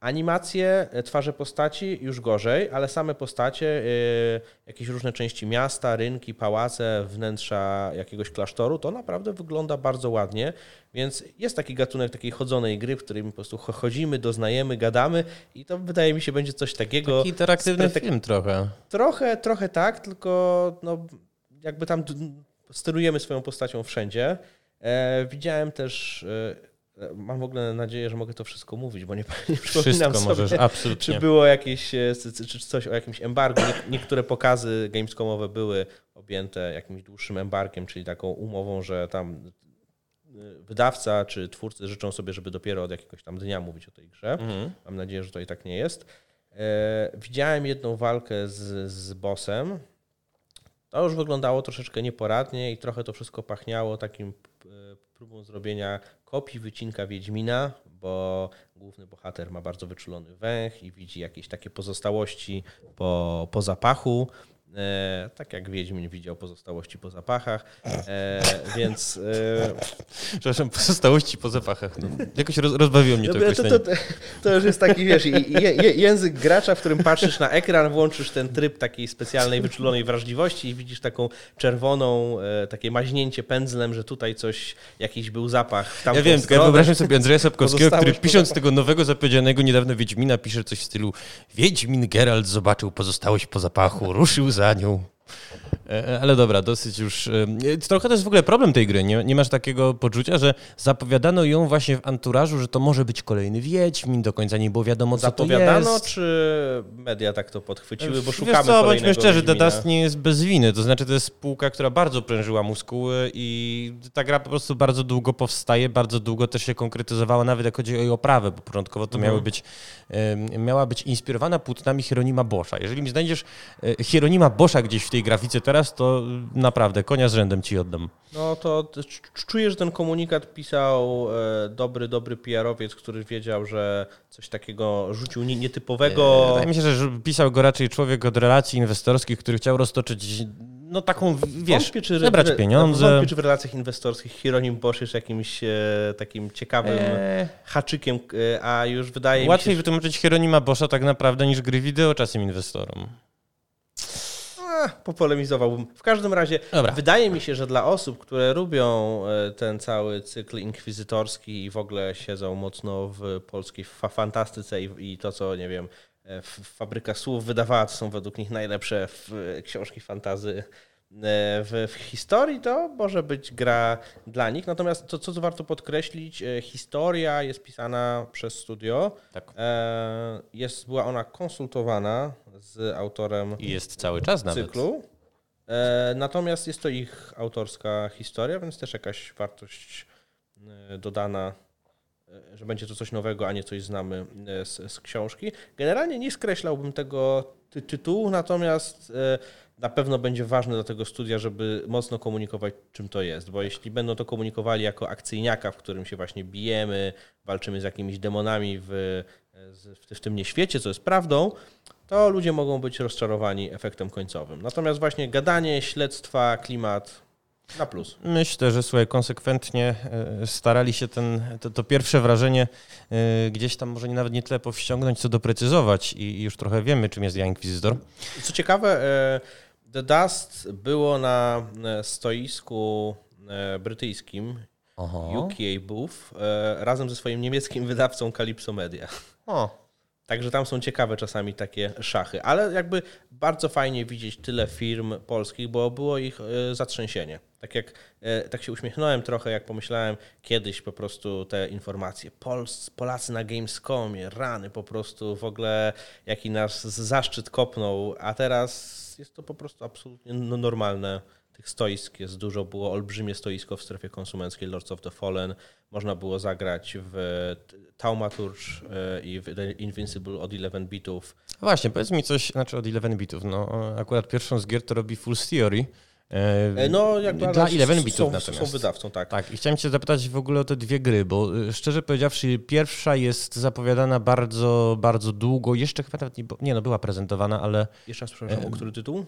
Animacje, e, twarze postaci już gorzej, ale same postacie, yy, jakieś różne części miasta, rynki, pałace, wnętrza jakiegoś klasztoru, to naprawdę wygląda bardzo ładnie. Więc jest taki gatunek takiej chodzonej gry, w której po prostu chodzimy, doznajemy, gadamy i to wydaje mi się będzie coś takiego. Taki interaktywny film trochę. Trochę, trochę tak, tylko no, jakby tam sterujemy swoją postacią wszędzie. E, widziałem też. Mam w ogóle nadzieję, że mogę to wszystko mówić, bo nie, nie przypominam sobie, możesz, absolutnie. czy było jakieś, e, czy coś o jakimś embargo. Niektóre pokazy gamescomowe były objęte jakimś dłuższym embarkiem, czyli taką umową, że tam e, wydawca czy twórcy życzą sobie, żeby dopiero od jakiegoś tam dnia mówić o tej grze. Mhm. Mam nadzieję, że to i tak nie jest. E, widziałem jedną walkę z, z bossem. To już wyglądało troszeczkę nieporadnie i trochę to wszystko pachniało takim próbą zrobienia kopii wycinka Wiedźmina, bo główny bohater ma bardzo wyczulony węch i widzi jakieś takie pozostałości po, po zapachu. E, tak jak Wiedźmin widział pozostałości po zapachach, e, więc... E, Przepraszam, pozostałości po zapachach. No, jakoś roz, rozbawiło mnie to, to, to, to, to już jest taki, wiesz, je, język gracza, w którym patrzysz na ekran, włączysz ten tryb takiej specjalnej, wyczulonej wrażliwości i widzisz taką czerwoną, e, takie maźnięcie pędzlem, że tutaj coś, jakiś był zapach w Ja wiem, tylko ja wyobrażam sobie Andrzeja Sapkowskiego, który pisząc tego nowego, zapowiedzianego niedawno Wiedźmina, pisze coś w stylu Wiedźmin Geralt zobaczył pozostałość po zapachu, ruszył za za nią. E, e, ale dobra, dosyć już. E, trochę to jest w ogóle problem tej gry. Nie, nie masz takiego poczucia, że zapowiadano ją właśnie w anturażu, że to może być kolejny Wiedźmin, do końca nie było wiadomo, co zapowiadano, to jest. czy media tak to podchwyciły, bo szukamy Wiesz co, bądźmy szczerzy, The Dust nie jest bez winy. To znaczy, to jest spółka, która bardzo prężyła muskuły i ta gra po prostu bardzo długo powstaje, bardzo długo też się konkretyzowała, nawet jak chodzi o jej oprawę, bo początkowo to mhm. miały być, miała być inspirowana płótnami Hieronima Boscha. Jeżeli mi znajdziesz Hieronima Boscha gdzieś w tej grafice teraz, to naprawdę konia z rzędem ci oddam. No to czuję, że ten komunikat pisał e, dobry, dobry PR-owiec, który wiedział, że coś takiego rzucił nietypowego. Wydaje mi się, że pisał go raczej człowiek od relacji inwestorskich, który chciał roztoczyć no taką, wiesz, wątpię, czy, zebrać pieniądze. Wątpię, czy w relacjach inwestorskich Hieronim Bosch jest jakimś e, takim ciekawym eee. haczykiem, e, a już wydaje Łatwiej mi się... Łatwiej wytłumaczyć Hieronima Boscha tak naprawdę niż gry wideo czasem inwestorom popolemizowałbym. W każdym razie Dobra. wydaje mi się, że dla osób, które lubią e, ten cały cykl inkwizytorski i w ogóle siedzą mocno w polskiej fantastyce i, i to, co nie wiem, e, Fabryka Słów wydawała, to są według nich najlepsze książki fantazy w, w, historii, to może być gra dla nich. Natomiast to, co warto podkreślić, e, historia jest pisana przez studio. Tak. E, jest, była ona konsultowana z autorem I jest cały czas cyklu. Nawet. Natomiast jest to ich autorska historia, więc też jakaś wartość dodana, że będzie to coś nowego, a nie coś znamy z, z książki. Generalnie nie skreślałbym tego ty tytułu, natomiast na pewno będzie ważne dla tego studia, żeby mocno komunikować, czym to jest, bo jeśli będą to komunikowali jako akcyjniaka, w którym się właśnie bijemy, walczymy z jakimiś demonami w, w, tym nieświecie, co jest prawdą, to ludzie mogą być rozczarowani efektem końcowym. Natomiast właśnie gadanie, śledztwa, klimat na plus. Myślę, że słuchaj, konsekwentnie e, starali się ten, to, to, pierwsze wrażenie e, gdzieś tam może nawet nie tyle powściągnąć, co doprecyzować i już trochę wiemy, czym jest Ja Inquisitor. Co ciekawe, e, The Dust było na stoisku brytyjskim Aha. UK Booth razem ze swoim niemieckim wydawcą Calypso Media. O. Także tam są ciekawe czasami takie szachy, ale jakby bardzo fajnie widzieć tyle firm polskich, bo było ich zatrzęsienie. Tak jak tak się uśmiechnąłem trochę, jak pomyślałem kiedyś po prostu te informacje. Pols, Polacy na Gamescomie, rany po prostu w ogóle jaki nas zaszczyt kopnął, a teraz jest to po prostu absolutnie no, normalne. Tych stoisk jest dużo, było olbrzymie stoisko w strefie konsumenckiej Lords of the Fallen. Można było zagrać w Taumaturge e, i w Invincible od 11 bitów. Właśnie, powiedz mi coś, znaczy od 11 bitów. No, akurat pierwszą z gier to robi Full Theory. E, e, no, jakby dla 11 bitów są, natomiast. są wydawcą, tak. Tak, i chciałem Cię zapytać w ogóle o te dwie gry, bo szczerze powiedziawszy, pierwsza jest zapowiadana bardzo, bardzo długo. Jeszcze chyba nawet nie, nie no, była prezentowana, ale. Jeszcze raz przepraszam, o który tytuł?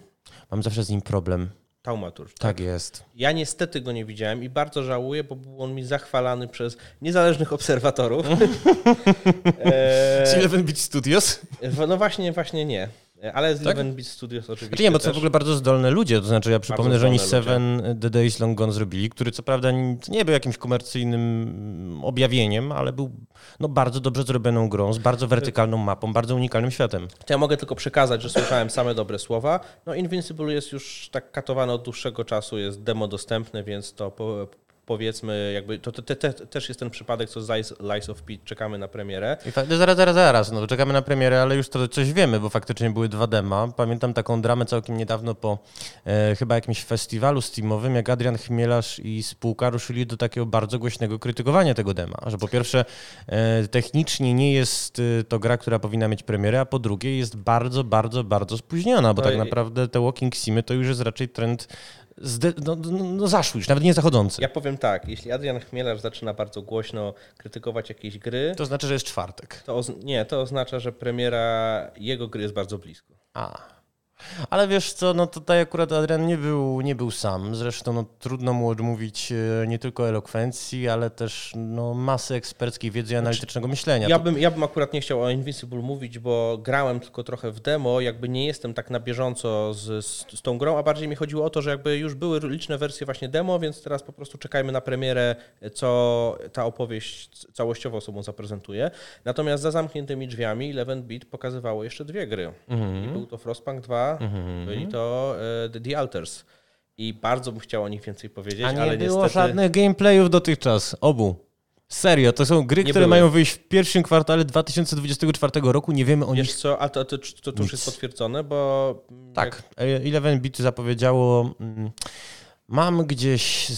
Mam zawsze z nim problem. Taumaturg. Tak? tak jest. Ja niestety go nie widziałem i bardzo żałuję, bo był on mi zachwalany przez niezależnych obserwatorów. z Eleven Beat Studios? No właśnie, właśnie nie. Ale z tak? Eleven Beat Studios oczywiście znaczy Nie, bo to są w ogóle bardzo zdolne ludzie, to znaczy ja przypomnę, że oni Seven ludzie. The Days Long Gone zrobili, który co prawda nie był jakimś komercyjnym objawieniem, ale był no, bardzo dobrze zrobioną grą, z bardzo wertykalną mapą, bardzo unikalnym światem. To ja mogę tylko przekazać, że słyszałem same dobre słowa. No Invincible jest już tak katowane od dłuższego czasu, jest demo dostępne, więc to po, powiedzmy, jakby to, to, to, to, też jest ten przypadek, co z Lies of Pete, czekamy na premierę. I fa- zaraz, zaraz, zaraz, no czekamy na premierę, ale już to coś wiemy, bo faktycznie były dwa dema. Pamiętam taką dramę całkiem niedawno po e, chyba jakimś festiwalu steamowym, jak Adrian Chmielarz i spółka ruszyli do takiego bardzo głośnego krytykowania tego dema, że po pierwsze e, technicznie nie jest e, to gra, która powinna mieć premierę, a po drugie jest bardzo, bardzo, bardzo spóźniona, bo no tak naprawdę te walking simy to już jest raczej trend no, no, no zaszły już, nawet nie zachodzące. Ja powiem tak, jeśli Adrian Chmielarz zaczyna bardzo głośno krytykować jakieś gry... To znaczy, że jest czwartek. To nie, to oznacza, że premiera jego gry jest bardzo blisko. A. Ale wiesz co, no tutaj akurat Adrian nie był, nie był sam. Zresztą no, trudno mu odmówić e, nie tylko elokwencji, ale też no, masy eksperckiej wiedzy i znaczy, analitycznego myślenia. Ja bym, ja bym akurat nie chciał o Invincible mówić, bo grałem tylko trochę w demo, jakby nie jestem tak na bieżąco z, z, z tą grą, a bardziej mi chodziło o to, że jakby już były liczne wersje właśnie demo, więc teraz po prostu czekajmy na premierę, co ta opowieść całościowo sobą zaprezentuje. Natomiast za zamkniętymi drzwiami Eleven Beat pokazywało jeszcze dwie gry. Mhm. I był to Frostpunk 2 mhm. byli to uh, The Alters. I bardzo bym chciał o nich więcej powiedzieć, A nie ale było niestety... żadnych gameplayów dotychczas, obu. Serio, to są gry, nie które były. mają wyjść w pierwszym kwartale 2024 roku. Nie wiemy o Wiesz nich. co, a to, to, to, to już jest potwierdzone, bo. Tak, jak... Eleven Bit zapowiedziało. Mam gdzieś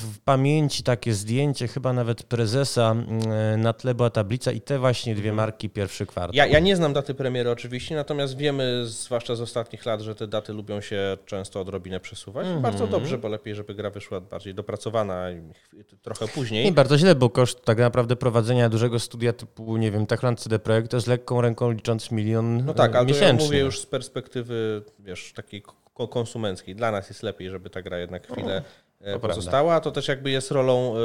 w pamięci takie zdjęcie, chyba nawet prezesa, mm, na tle była tablica i te właśnie dwie mhm. marki pierwszy kwartał. Ja, ja nie znam daty premiery oczywiście, natomiast wiemy, zwłaszcza z ostatnich lat, że te daty lubią się często odrobinę przesuwać. Mm -hmm. Bardzo dobrze, bo lepiej, żeby gra wyszła bardziej dopracowana trochę później. I bardzo źle, bo koszt tak naprawdę prowadzenia dużego studia typu, nie wiem, Techland CD Projekt to jest lekką ręką licząc milion No tak, ale miesięcznie. ja mówię już z perspektywy, wiesz, takiej konsumenckiej. Dla nas jest lepiej, żeby ta gra jednak chwilę to pozostała. Prawda. To też jakby jest rolą, e,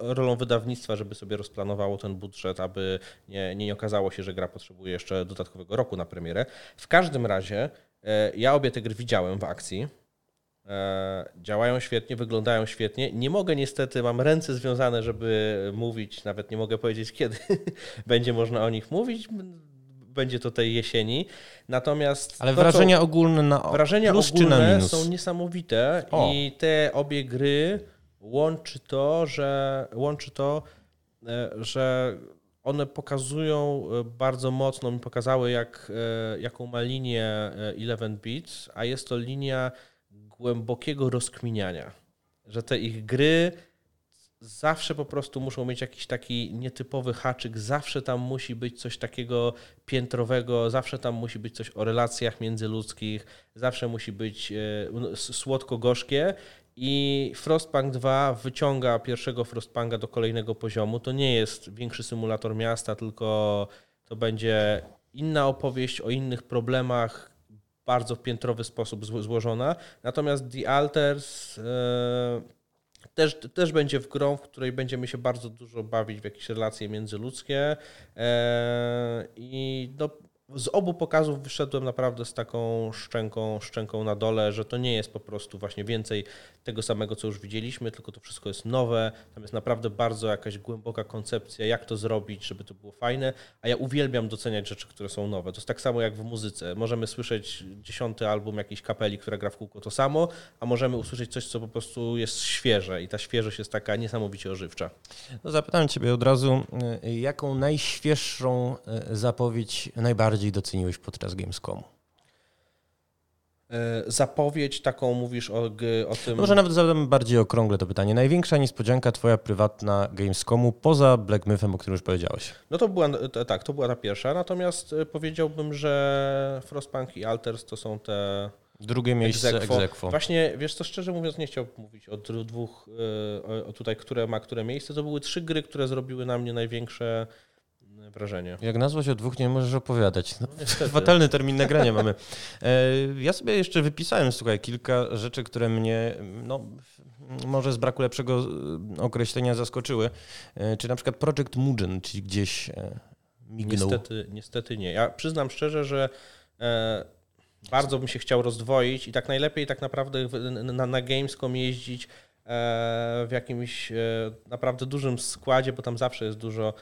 rolą wydawnictwa, żeby sobie rozplanowało ten budżet, aby nie, nie okazało się, że gra potrzebuje jeszcze dodatkowego roku na premierę. W każdym razie e, ja obie te gry widziałem w akcji. E, działają świetnie, wyglądają świetnie. Nie mogę niestety, mam ręce związane, żeby mówić, nawet nie mogę powiedzieć, kiedy będzie można o nich mówić będzie to tej jesieni. Natomiast. Ale to, wrażenia ogólne na Wrażenia plus ogólne czy na minus? są niesamowite o. i te obie gry łączy to, że łączy to, e, że one pokazują e, bardzo mocno, mi pokazały, jak, e, jaką ma linię Eleven Beats, a jest to linia głębokiego rozkminiania. Że te ich gry zawsze po prostu muszą mieć jakiś taki nietypowy haczyk, zawsze tam musi być coś takiego piętrowego, zawsze tam musi być coś o relacjach międzyludzkich, zawsze musi być e, słodko-gorzkie i Frostpunk 2 wyciąga pierwszego Frostpunka do kolejnego poziomu. To nie jest większy symulator miasta, tylko to będzie inna opowieść o innych problemach, bardzo w piętrowy sposób złożona. Natomiast The Alters e, też, też będzie w grą, w której będziemy się bardzo dużo bawić w jakieś relacje międzyludzkie e, i no, z obu pokazów wyszedłem naprawdę z taką szczęką, szczęką na dole, że to nie jest po prostu właśnie więcej tego samego, co już widzieliśmy, tylko to wszystko jest nowe. Tam jest naprawdę bardzo jakaś głęboka koncepcja, jak to zrobić, żeby to było fajne. A ja uwielbiam doceniać rzeczy, które są nowe. To jest tak samo jak w muzyce. Możemy słyszeć dziesiąty album jakiejś kapeli, która gra w kółko to samo, a możemy usłyszeć coś, co po prostu jest świeże i ta świeżość jest taka niesamowicie ożywcza. No zapytam Ciebie od razu, y, jaką najświeższą y, zapowiedź najbardziej doceniłeś podczas Gamescomu? E, zapowiedź taką mówisz o, o tym. Może nawet zadam bardziej okrągle to pytanie. Największa niespodzianka twoja prywatna Gamescomu poza Black Mythem, o którym już powiedziałeś? No to była, tak, to była ta pierwsza, natomiast e, powiedziałbym, że Frostpunk i Alters to są te Drugie miejsce egzekwo. Właśnie, wiesz co, szczerze mówiąc, nie chciałbym mówić o dwóch, e, o tutaj, które ma które miejsce. To były trzy gry, które zrobiły na mnie największe wrażenie. Jak nazwać o dwóch nie możesz opowiadać. No, no fatalny termin nagrania mamy. E, ja sobie jeszcze wypisałem, słuchaj, kilka rzeczy, które mnie, no, może z braku lepszego e, określenia zaskoczyły. E, czy na przykład Project Mugen, czyli gdzieś mignął? Niestety, niestety nie. Ja przyznam szczerze, że bardzo bym się chciał rozdwoić i tak najlepiej tak naprawdę na, na Gamescom jeździć w jakimś naprawdę dużym składzie, bo tam zawsze jest dużo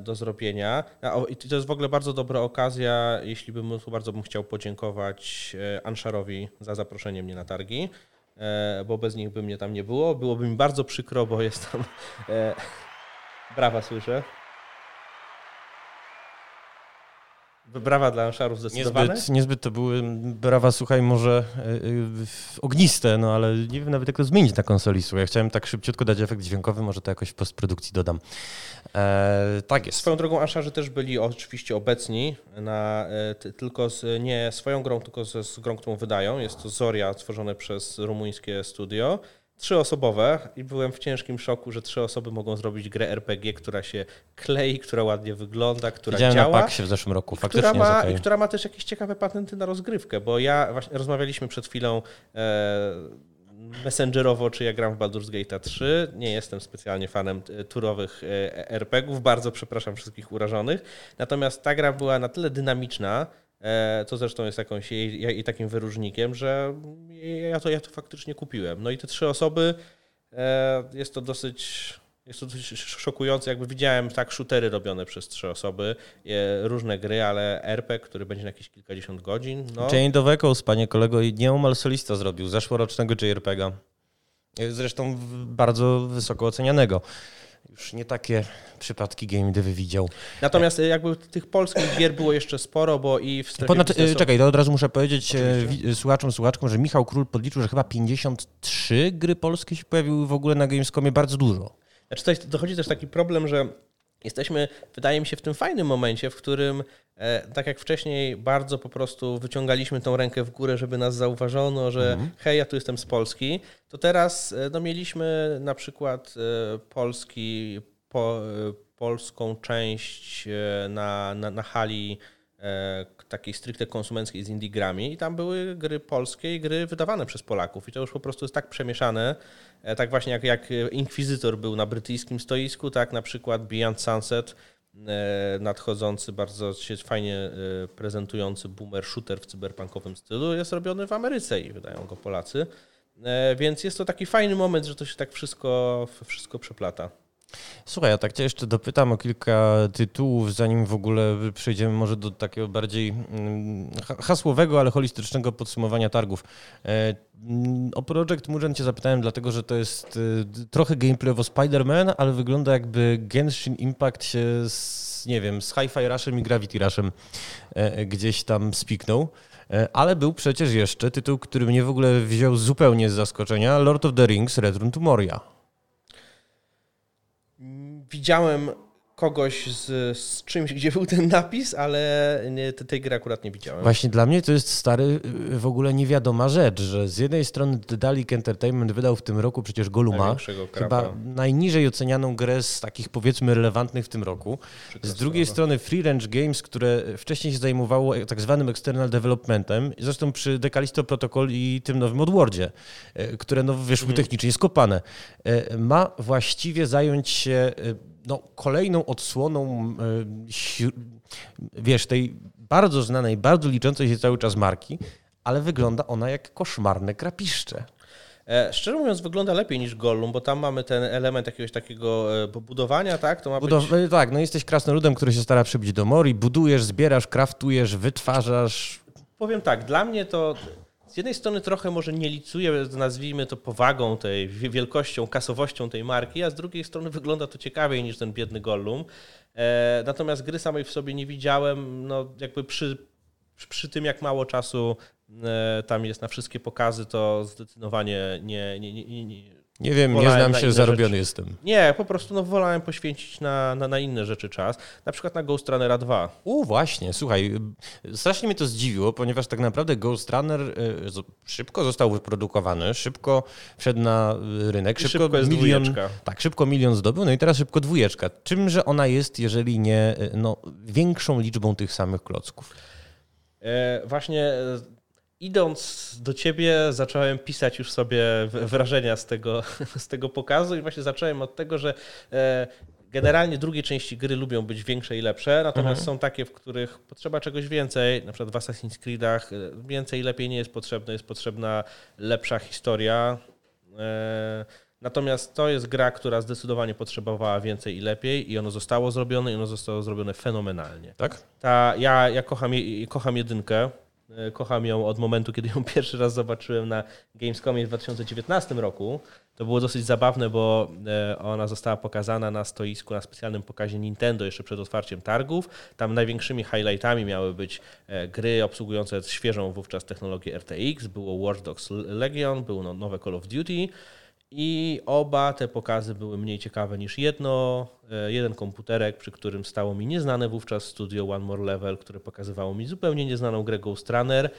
do zrobienia. I to jest w ogóle bardzo dobra okazja, jeśli bym bardzo bym chciał podziękować e, Anszarowi za zaproszenie mnie na targi, e, bo bez nich by mnie tam nie było. Byłoby mi bardzo przykro, bo jest tam... Brawa słyszę. Brawa dla Anszarów zdecydowane. Niezbyt, niezbyt to były brawa, słuchaj, może yy, ogniste, no ale nie wiem nawet jak to zmienić na konsoli. Słuchaj, chciałem tak szybciutko dać efekt dźwiękowy, może to jakoś w postprodukcji dodam. E, tak jest. Swoją drogą Anszarzy też byli oczywiście obecni, na, e, tylko z, nie swoją grą, tylko z, z grą, którą wydają. Jest to Zoria, stworzone przez rumuńskie studio trzyosobowe i byłem w ciężkim szoku, że trzy osoby mogą zrobić grę RPG, która się klei, która ładnie wygląda, która Widziałem działa. Paksie w zeszłym roku, faktycznie która ma, okay. I która ma też jakieś ciekawe patenty na rozgrywkę, bo ja właśnie rozmawialiśmy przed chwilą e, messengerowo, czy ja gram w Baldur's Gate 3. Nie jestem specjalnie fanem e, turowych e, RPGów, bardzo przepraszam wszystkich urażonych. Natomiast ta gra była na tyle dynamiczna, E, co zresztą jest jakąś takim wyróżnikiem, że ja to, ja to faktycznie kupiłem. No i te trzy osoby, jest to dosyć jest to dosyć szokujące. Jakby widziałem tak shootery robione przez trzy osoby, e, różne gry, ale RPG, który będzie na jakieś kilkadziesiąt godzin. No. Chain of Echoes, panie kolego, nieomal solista zrobił, zeszłorocznego JRPG'a. Zresztą bardzo wysoko ocenianego. Już nie takie przypadki game devy widział. Natomiast e, jakby tych polskich gier było jeszcze sporo, bo i w strefie Ponad, biznesu... Czekaj, to od razu muszę powiedzieć e, Oczywiście. słuchaczom, słuchaczkom, że Michał Król podliczył, że chyba 53 gry polskie się pojawiły w ogóle na Gamescomie, bardzo dużo. Znaczy tutaj dochodzi też taki problem, że jesteśmy, wydaje mi się, w tym fajnym momencie, w którym, e, tak jak wcześniej, bardzo po prostu wyciągaliśmy tą rękę w górę, żeby nas zauważono, że mhm. hej, ja tu jestem z Polski, to teraz no, mieliśmy na przykład polski po, polską część e, na, na, na hali e, takiej stricte konsumenckiej z Indigrami i tam były gry polskie i gry wydawane przez Polaków i to już po prostu jest tak przemieszane, e, tak właśnie jak, jak Inkwizytor był na brytyjskim stoisku, tak na przykład Beyond Sunset, nadchodzący, bardzo się fajnie prezentujący boomer shooter w cyberpunkowym stylu jest robiony w Ameryce i wydają go Polacy. Więc jest to taki fajny moment, że to się tak wszystko, wszystko przeplata. Słuchaj, ja tak cię jeszcze dopytam o kilka tytułów, zanim w ogóle przejdziemy może do takiego bardziej mm, hasłowego, ale holistycznego podsumowania targów. E, mm, o Project Mugen cię zapytałem, dlatego że to jest e, trochę gameplayowo Spider-Man, ale wygląda jakby Genshin Impact się z, nie wiem, z Hi-Fi Rushem i Gravity Rushem e, gdzieś tam spiknął. Ale był przecież jeszcze tytuł, który mnie w ogóle wziął zupełnie z zaskoczenia, Lord of the Rings Return to Moria widziałem kogoś z, z, czymś, gdzie był ten napis, ale nie, tej gry akurat nie widziałem. Właśnie dla mnie to jest stary, w ogóle niewiadoma rzecz, że z jednej strony Dalik Entertainment wydał w tym roku przecież Goluma, chyba najniżej ocenianą grę z takich powiedzmy relevantnych w tym roku. Z drugiej strony Free Range Games, które wcześniej się zajmowało tak zwanym external developmentem, zresztą przy Decalisto Protocol i tym nowym Odwordzie, e, które no, wyszły mhm. technicznie skopane, e, ma właściwie zająć się e, no, kolejną odsłoną, e, wiesz, tej bardzo znanej, bardzo liczącej się cały czas marki, ale wygląda ona jak koszmarne krapiszcze. E, szczerze mówiąc, wygląda lepiej niż Gollum, bo tam mamy ten element jakiegoś takiego e, budowania, tak? To ma Budow być... Tak, no jesteś krasnoludem, który się stara przybić do mori, budujesz, zbierasz, kraftujesz, wytwarzasz. Powiem tak, dla mnie to z jednej strony trochę może nie licuje, nazwijmy to powagą tej, wielkością, kasowością tej marki, a z drugiej strony wygląda to ciekawiej niż ten biedny Gollum. E, natomiast gry samej w sobie nie widziałem, no jakby przy, przy tym jak mało czasu e, tam jest na wszystkie pokazy, to zdecydowanie nie, nie, nie, nie nie wiem, nie znam się, zarobiony rzeczy. jestem. Nie, po prostu no, wolałem poświęcić na, na, na, inne rzeczy czas, na przykład na Ghost Runnera 2. U, właśnie, słuchaj, strasznie mnie to zdziwiło, ponieważ tak naprawdę Ghost Runner y, szybko został wyprodukowany, szybko wszedł na rynek, szybko, szybko jest milion, dwójeczka. tak, szybko milion zdobył, no i teraz szybko dwójeczka. Czymże ona jest, jeżeli nie y, no, większą liczbą tych samych klocków? E, właśnie idąc do ciebie, zacząłem pisać już sobie wrażenia z tego, z tego pokazu i właśnie zacząłem od tego, że e, generalnie drugie części gry lubią być większe i lepsze, natomiast mhm. są takie, w których potrzeba czegoś więcej, na przykład w Assassin's Creedach e, więcej i lepiej nie jest potrzebne, jest potrzebna lepsza historia. E, natomiast to jest gra, która zdecydowanie potrzebowała więcej i lepiej i ono zostało zrobione i ono zostało zrobione fenomenalnie. Tak? Ta, ja, ja kocham, kocham jedynkę, kocham ją od momentu, kiedy ją pierwszy raz zobaczyłem na Gamescomie w 2019 roku. To było dosyć zabawne, bo e, ona została pokazana na stoisku na specjalnym pokazie Nintendo jeszcze przed otwarciem targów. Tam największymi highlightami miały być e, gry obsługujące świeżą wówczas technologię RTX. Było Watch Dogs Legion, było no, nowe Call of Duty. I oba te pokazy były mniej ciekawe niż jedno. Jeden komputerek, przy którym stało mi nieznane wówczas studio One More Level, które pokazywało mi zupełnie nieznaną grę Ghost Runner.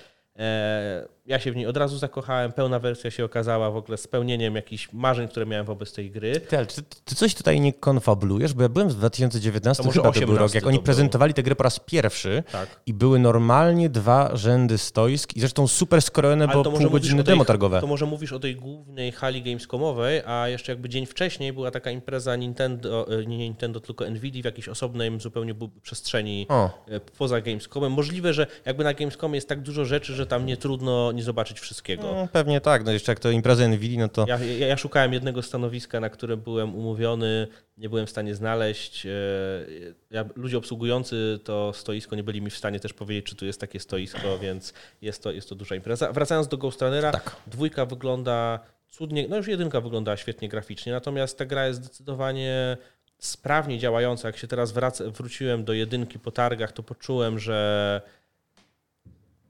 Ja się w niej od razu zakochałem, pełna wersja się okazała w ogóle spełnieniem jakichś marzeń, które miałem wobec tej gry. Ty, ale czy ty coś tutaj nie konfabulujesz? Bo ja byłem w 2019, to chyba to był rok, jak oni prezentowali tę grę po raz pierwszy tak. i były normalnie dwa rzędy stoisk i zresztą super skrojone, bo półgodzinne demo targowe. To może mówisz o tej głównej hali gamescomowej, a jeszcze jakby dzień wcześniej była taka impreza Nintendo, e, nie Nintendo, tylko Nvidia w jakiejś osobnej zupełnie przestrzeni o. E, poza Gamescomem. Możliwe, że jakby na Gamescomie jest tak dużo rzeczy, że tam nie trudno nie zobaczyć wszystkiego. No, pewnie tak, no jeszcze jak to impreza Nvidia, no to... Ja, ja, ja, szukałem jednego stanowiska, na które byłem umówiony, nie byłem w stanie znaleźć. E, ja, ludzie obsługujący to stoisko nie byli mi w stanie też powiedzieć, czy tu jest takie stoisko, więc jest to, jest to duża impreza. Wracając do Ghost Runnera, tak. dwójka wygląda cudnie, no już jedynka wygląda świetnie graficznie, natomiast ta gra jest zdecydowanie sprawnie działająca. Jak się teraz wraca, wróciłem do jedynki po targach, to poczułem, że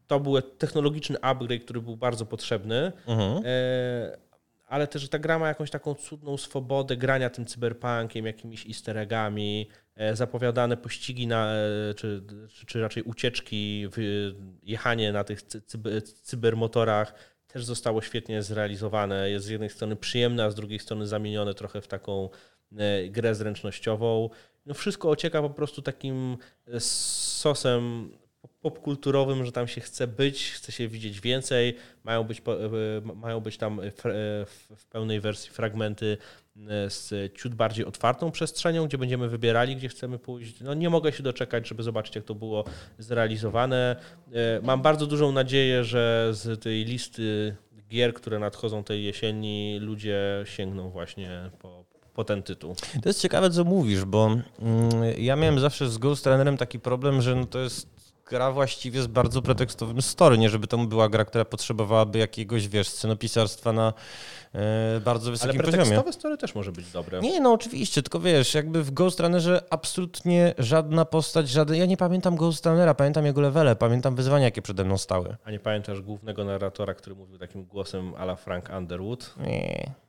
to był technologiczny upgrade, który był bardzo potrzebny. Mhm. E, ale też ta gra ma jakąś taką cudną swobodę grania tym cyberpunkiem, jakimiś easter eggami, e, zapowiadane pościgi, na, e, czy, czy raczej ucieczki, jechanie na tych cybermotorach też zostało świetnie zrealizowane. Jest z jednej strony przyjemne, a z drugiej strony zamienione trochę w taką grę zręcznościową. No wszystko ocieka po prostu takim sosem popkulturowym, że tam się chce być, chce się widzieć więcej, mają być, e, mają być tam e, w pełnej wersji fragmenty e, z ciut bardziej otwartą przestrzenią, gdzie będziemy wybierali, gdzie chcemy pójść. No nie mogę się doczekać, żeby zobaczyć, jak to było zrealizowane. Mam bardzo dużą nadzieję, że z tej listy gier, które nadchodzą tej jesieni, ludzie sięgną właśnie po, po ten tytuł. To jest ciekawe, co mówisz, bo mm, ja miałem zawsze z Ghost Runnerem taki problem, że no to jest gra właściwie z bardzo pretekstowym story, nie żeby to była gra, która potrzebowałaby jakiegoś, wiesz, scenopisarstwa na e, bardzo wysokim Ale poziomie. Ale pretekstowe story też może być dobre. Nie, no oczywiście, tylko wiesz, jakby w Ghost Runnerze absolutnie żadna postać, żaden... Ja nie pamiętam Ghost Runnera, pamiętam jego levele, pamiętam wyzwania, jakie przede mną stały. A nie pamiętasz głównego narratora, który mówił takim głosem ala Frank Underwood? Nie.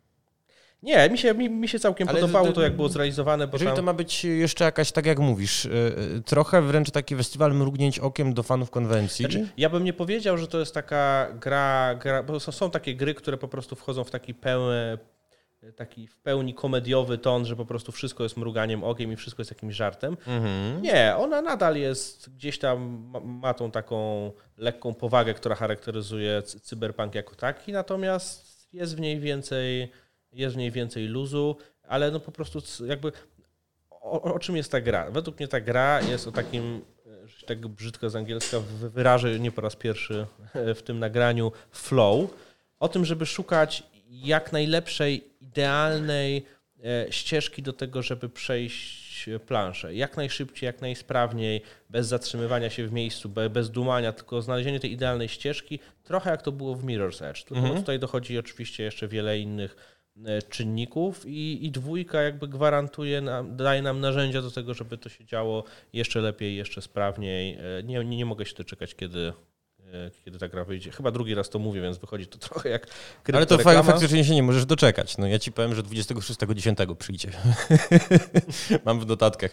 Nie, mi się, mi, mi się całkiem Ale podobało to, jak było zrealizowane. Bo jeżeli tam... to ma być jeszcze jakaś, tak jak mówisz, y, y, trochę wręcz taki festiwal mrugnięć okiem do fanów konwencji. Znaczy, ja bym nie powiedział, że to jest taka gra, gra bo są takie gry, które po prostu wchodzą w taki pełny, taki w pełni komediowy ton, że po prostu wszystko jest mruganiem okiem i wszystko jest jakimś żartem. Mhm. Nie, ona nadal jest gdzieś tam, ma, ma tą taką lekką powagę, która charakteryzuje cyberpunk jako taki, natomiast jest w niej więcej jest w niej więcej luzu, ale no po prostu jakby o, o, czym jest ta gra? Według mnie ta gra jest o takim, że się tak brzydko z angielska wyrażę nie po raz pierwszy w tym nagraniu, flow. O tym, żeby szukać jak najlepszej, idealnej e, ścieżki do tego, żeby przejść planszę. Jak najszybciej, jak najsprawniej, bez zatrzymywania się w miejscu, bez dumania, tylko znalezienie tej idealnej ścieżki, trochę jak to było w Mirror's Edge. Tylko mhm. tutaj dochodzi oczywiście jeszcze wiele innych E, czynników i, i dwójka jakby gwarantuje nam, daje nam narzędzia do tego, żeby to się działo jeszcze lepiej, jeszcze sprawniej. E, nie, nie, nie mogę się doczekać, kiedy, e, kiedy ta gra wyjdzie. Chyba drugi raz to mówię, więc wychodzi to trochę jak Ale to faktycznie się nie możesz doczekać. No ja ci powiem, że 26.10 przyjdzie. Mam w notatkach.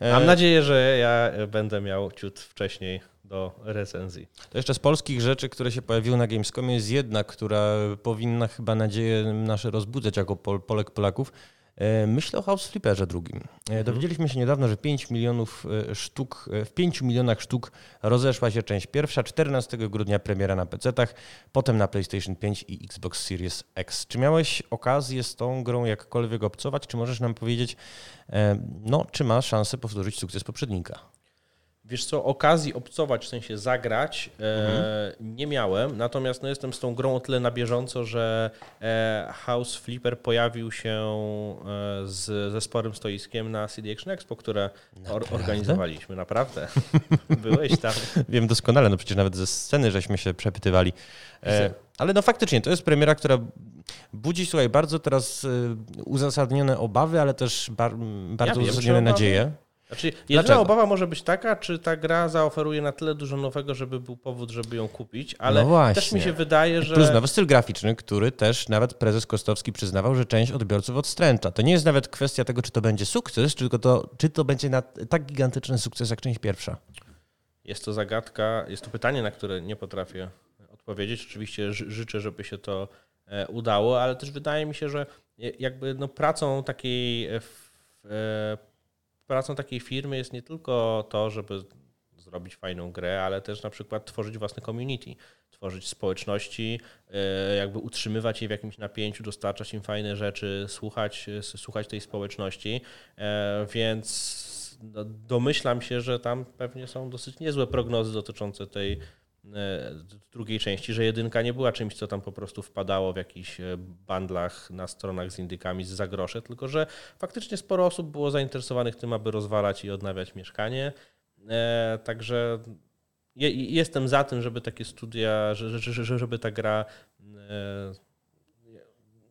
Mam nadzieję, że ja będę miał ciut wcześniej do recenzji. To jeszcze z polskich rzeczy, które się pojawiły na Gamescomie jest jedna, która powinna chyba nadzieję nasze rozbudzać jako Pol Polek Polaków. E, myślę o House Flipperze drugim. E, mhm. Dowiedzieliśmy się niedawno, że 5 milionów e, sztuk, w 5 milionach sztuk rozeszła się część pierwsza, 14 grudnia premiera na PC-tach, potem na PlayStation 5 i Xbox Series X. Czy miałeś okazję z tą grą jakkolwiek obcować? Czy możesz nam powiedzieć, no, czy ma szansę powtórzyć sukces poprzednika? Wiesz co, okazji obcować, w sensie zagrać, mhm. e, nie miałem, natomiast no, jestem z tą grą o tyle na bieżąco, że e, House Flipper pojawił się e, z, ze sporym stoiskiem na CD Action Expo, które or, organizowaliśmy. Naprawdę? Byłeś tam. Wiem doskonale, no przecież nawet ze sceny żeśmy się przepytywali. E, ale no faktycznie, to jest premiera, która budzi, słuchaj, bardzo teraz e, uzasadnione obawy, ale też bar, bardzo ja uzasadnione nadzieje. Znaczy, jedyna Dlaczego? obawa może być taka, czy ta gra zaoferuje na tyle dużo nowego, żeby był powód, żeby ją kupić, ale no też mi się wydaje, że... Plus nowy styl graficzny, który też nawet prezes Kostowski przyznawał, że część odbiorców odstręcza. To nie jest nawet kwestia tego, czy to będzie sukces, tylko to, czy to będzie tak gigantyczny sukces jak część pierwsza. Jest to zagadka, jest to pytanie, na które nie potrafię odpowiedzieć. Oczywiście życzę, żeby się to e, udało, ale też wydaje mi się, że jakby no pracą takiej e, pracą takiej firmy jest nie tylko to, żeby zrobić fajną grę, ale też na przykład tworzyć własne community, tworzyć społeczności, e, jakby utrzymywać je w jakimś napięciu, dostarczać im fajne rzeczy, słuchać, słuchać tej społeczności, e, więc no, domyślam się, że tam pewnie są dosyć niezłe prognozy dotyczące tej drugiej części, że jedynka nie była czymś, co tam po prostu wpadało w jakichś e, bandlach na stronach z indykami z zagrosze, tylko że faktycznie sporo osób było zainteresowanych tym, aby rozwalać i odnawiać mieszkanie. E, także jestem za tym, żeby takie studia, żeby ta gra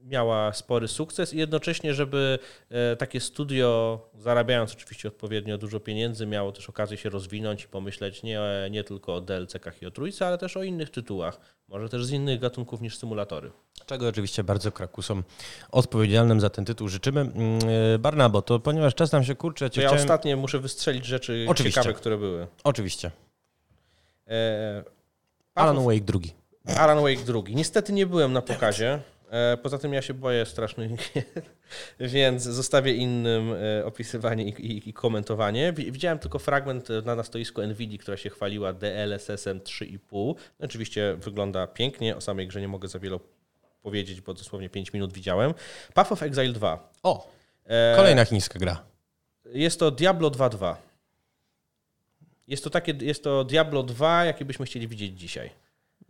miała spory sukces i jednocześnie, żeby e, takie studio, zarabiając oczywiście odpowiednio dużo pieniędzy, miało też okazję się rozwinąć i pomyśleć nie, nie tylko o DLC-kach i o trójce, ale też o innych tytułach, może też z innych gatunków niż symulatory. Czego oczywiście bardzo Krakusom odpowiedzialnym za ten tytuł życzymy. Mm, e, Barnabo, to ponieważ czas nam się kurczy... Ja, ja chciałem... ostatnie muszę wystrzelić rzeczy oczywiście. ciekawe, które były. Oczywiście. E... Alan Wake drugi. Alan Wake drugi. Niestety nie byłem na pokazie. E, poza tym ja się boję strasznych więc zostawię innym e, opisywanie i, i, i, komentowanie. Widziałem tylko fragment na, na stoisku NVIDIA, która się chwaliła DLSS-em 3,5. Oczywiście wygląda pięknie, o samej grze nie mogę za wiele powiedzieć, bo dosłownie 5 minut widziałem. Path of Exile 2. O, e, kolejna chińska gra. Jest to Diablo 2.2. Jest to, takie, jest to Diablo 2, jakie byśmy chcieli widzieć dzisiaj.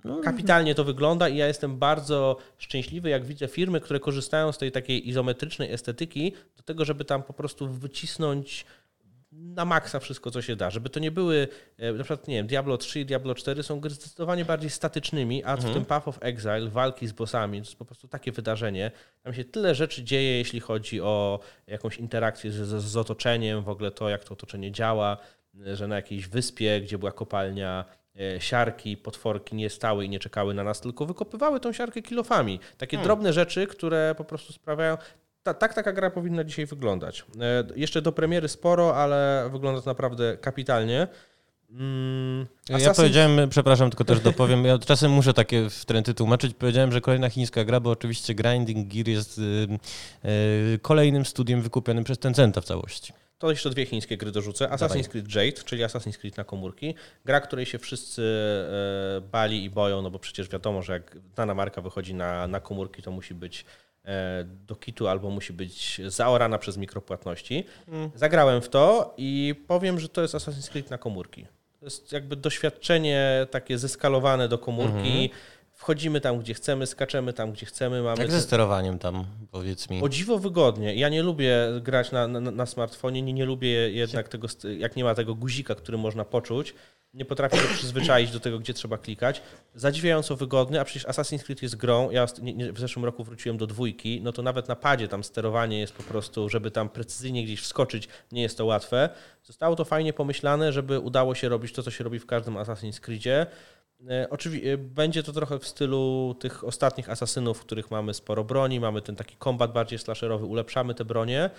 No, Kapitalnie to wygląda i ja jestem bardzo szczęśliwy, jak widzę firmy, które korzystają z tej takiej izometrycznej estetyki do tego, żeby tam po prostu wycisnąć na maksa wszystko, co się da. Żeby to nie były, e, na przykład, nie wiem, Diablo 3 i Diablo 4 są gry zdecydowanie bardziej statycznymi, a mhm. w tym Path of Exile, walki z bossami, to jest po prostu takie wydarzenie. Tam się tyle rzeczy dzieje, jeśli chodzi o jakąś interakcję z, z, otoczeniem, w ogóle to, jak to otoczenie działa, że na jakiejś wyspie, gdzie była kopalnia, siarki, potworki nie stały i nie czekały na nas, tylko wykopywały tą siarkę kilofami. Takie hmm. drobne rzeczy, które po prostu sprawiają. Ta, tak taka gra powinna dzisiaj wyglądać. E, jeszcze do premiery sporo, ale wygląda to naprawdę kapitalnie. Mm, Ja powiedziałem, przepraszam, tylko też dopowiem, ja czasem muszę takie trendy tłumaczyć. Powiedziałem, że kolejna chińska gra, bo oczywiście Grinding Gear jest yy, kolejnym studiem wykupionym przez Tencenta w całości. To jeszcze dwie chińskie gry dorzucę. Assassin's Dawaj. Creed Jade, czyli Assassin's Creed na komórki. Gra, której się wszyscy e, bali i boją, no bo przecież wiadomo, że jak dana marka wychodzi na, na komórki, to musi być e, do kitu albo musi być zaorana przez mikropłatności. Mm. Zagrałem w to i powiem, że to jest Assassin's Creed na komórki. To jest jakby doświadczenie takie zeskalowane do komórki. Mm -hmm Wchodzimy tam, gdzie chcemy, skaczemy tam, gdzie chcemy. Mamy Jak ze sterowaniem tam, powiedz mi? O dziwo wygodnie. Ja nie lubię grać na, na, na smartfonie, nie, nie lubię jednak tego, jak nie ma tego guzika, który można poczuć. Nie potrafię się przyzwyczaić do tego, gdzie trzeba klikać. Zadziwiająco wygodny, a przecież Assassin's Creed jest grą. Ja w zeszłym roku wróciłem do dwójki, no to nawet na padzie tam sterowanie jest po prostu, żeby tam precyzyjnie gdzieś wskoczyć, nie jest to łatwe. Zostało to fajnie pomyślane, żeby udało się robić to, co się robi w każdym Assassin's Creedzie. E, oczywiście będzie to trochę w stylu tych ostatnich asasynów, w których mamy sporo broni, mamy ten taki kombat bardziej slasherowy, ulepszamy te bronie.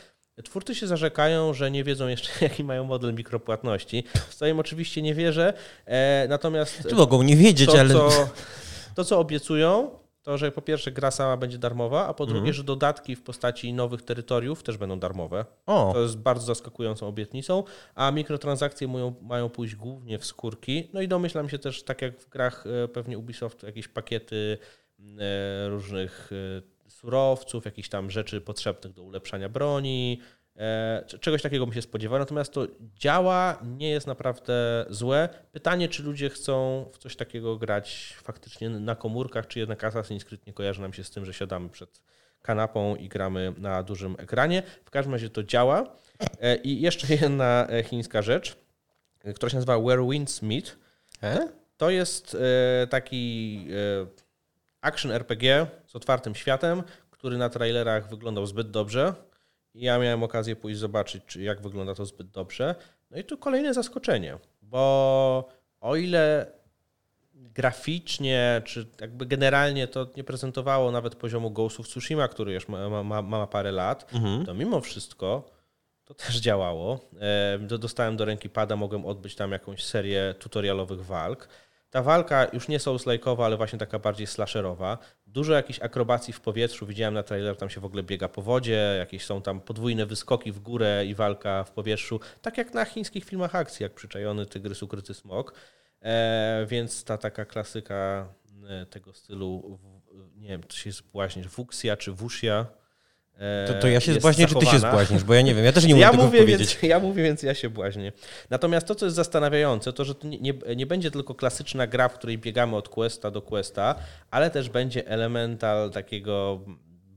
Twórcy się zarzekają, że nie wiedzą jeszcze, jaki mają model mikropłatności. W to im oczywiście nie wierzę, e, natomiast... Czy mogą nie wiedzieć, to, ale... Co, to, co obiecują, to, że po pierwsze gra sama będzie darmowa, a po drugie, mhm. że dodatki w postaci nowych terytoriów też będą darmowe. O. To jest bardzo zaskakującą obietnicą, a mikrotransakcje mają, mają pójść głównie w skórki. No i domyślam się też, tak jak w grach e, pewnie Ubisoft, jakieś pakiety e, różnych e, surowców, jakichś tam rzeczy potrzebnych do ulepszania broni, czegoś takiego bym się spodziewał, natomiast to działa, nie jest naprawdę złe. Pytanie, czy ludzie chcą w coś takiego grać faktycznie na komórkach, czy jednak Assassin's Creed nie kojarzy nam się z tym, że siadamy przed kanapą i gramy na dużym ekranie. W każdym razie to działa. E, I jeszcze jedna e, chińska rzecz, która się nazywa Where Winds Meet. To jest taki action RPG z otwartym światem, który na trailerach wyglądał zbyt dobrze ja miałem okazję pójść zobaczyć, czy jak wygląda to zbyt dobrze. No i tu kolejne zaskoczenie, bo o ile graficznie, czy jakby generalnie to nie prezentowało nawet poziomu Ghost of Tsushima, który już ma, ma, ma parę lat, mhm. to mimo wszystko to też działało. Dostałem do ręki pada, mogłem odbyć tam jakąś serię tutorialowych walk. Ta walka już nie souls-like'owa, ale właśnie taka bardziej slasherowa. Dużo jakichś akrobacji w powietrzu. Widziałem na trailer, tam się w ogóle biega po wodzie, jakieś są tam podwójne wyskoki w górę i walka w powietrzu. Tak jak na chińskich filmach akcji, jak przyczajony tygrys, ukryty smok. E, więc ta taka klasyka e, tego stylu, nie wiem, czy się zbłaźnisz, wuxia czy wuxia, to, to ja się zbłaźnię, czy ty się zbłaźnisz, bo ja nie wiem, ja też nie ja tego mówię, powiedzieć. Więc, ja mówię, więc ja się błaźnię. Natomiast to, co jest zastanawiające, to, że to nie, nie, nie, będzie tylko klasyczna gra, w której biegamy od questa do questa, ale też będzie elemental takiego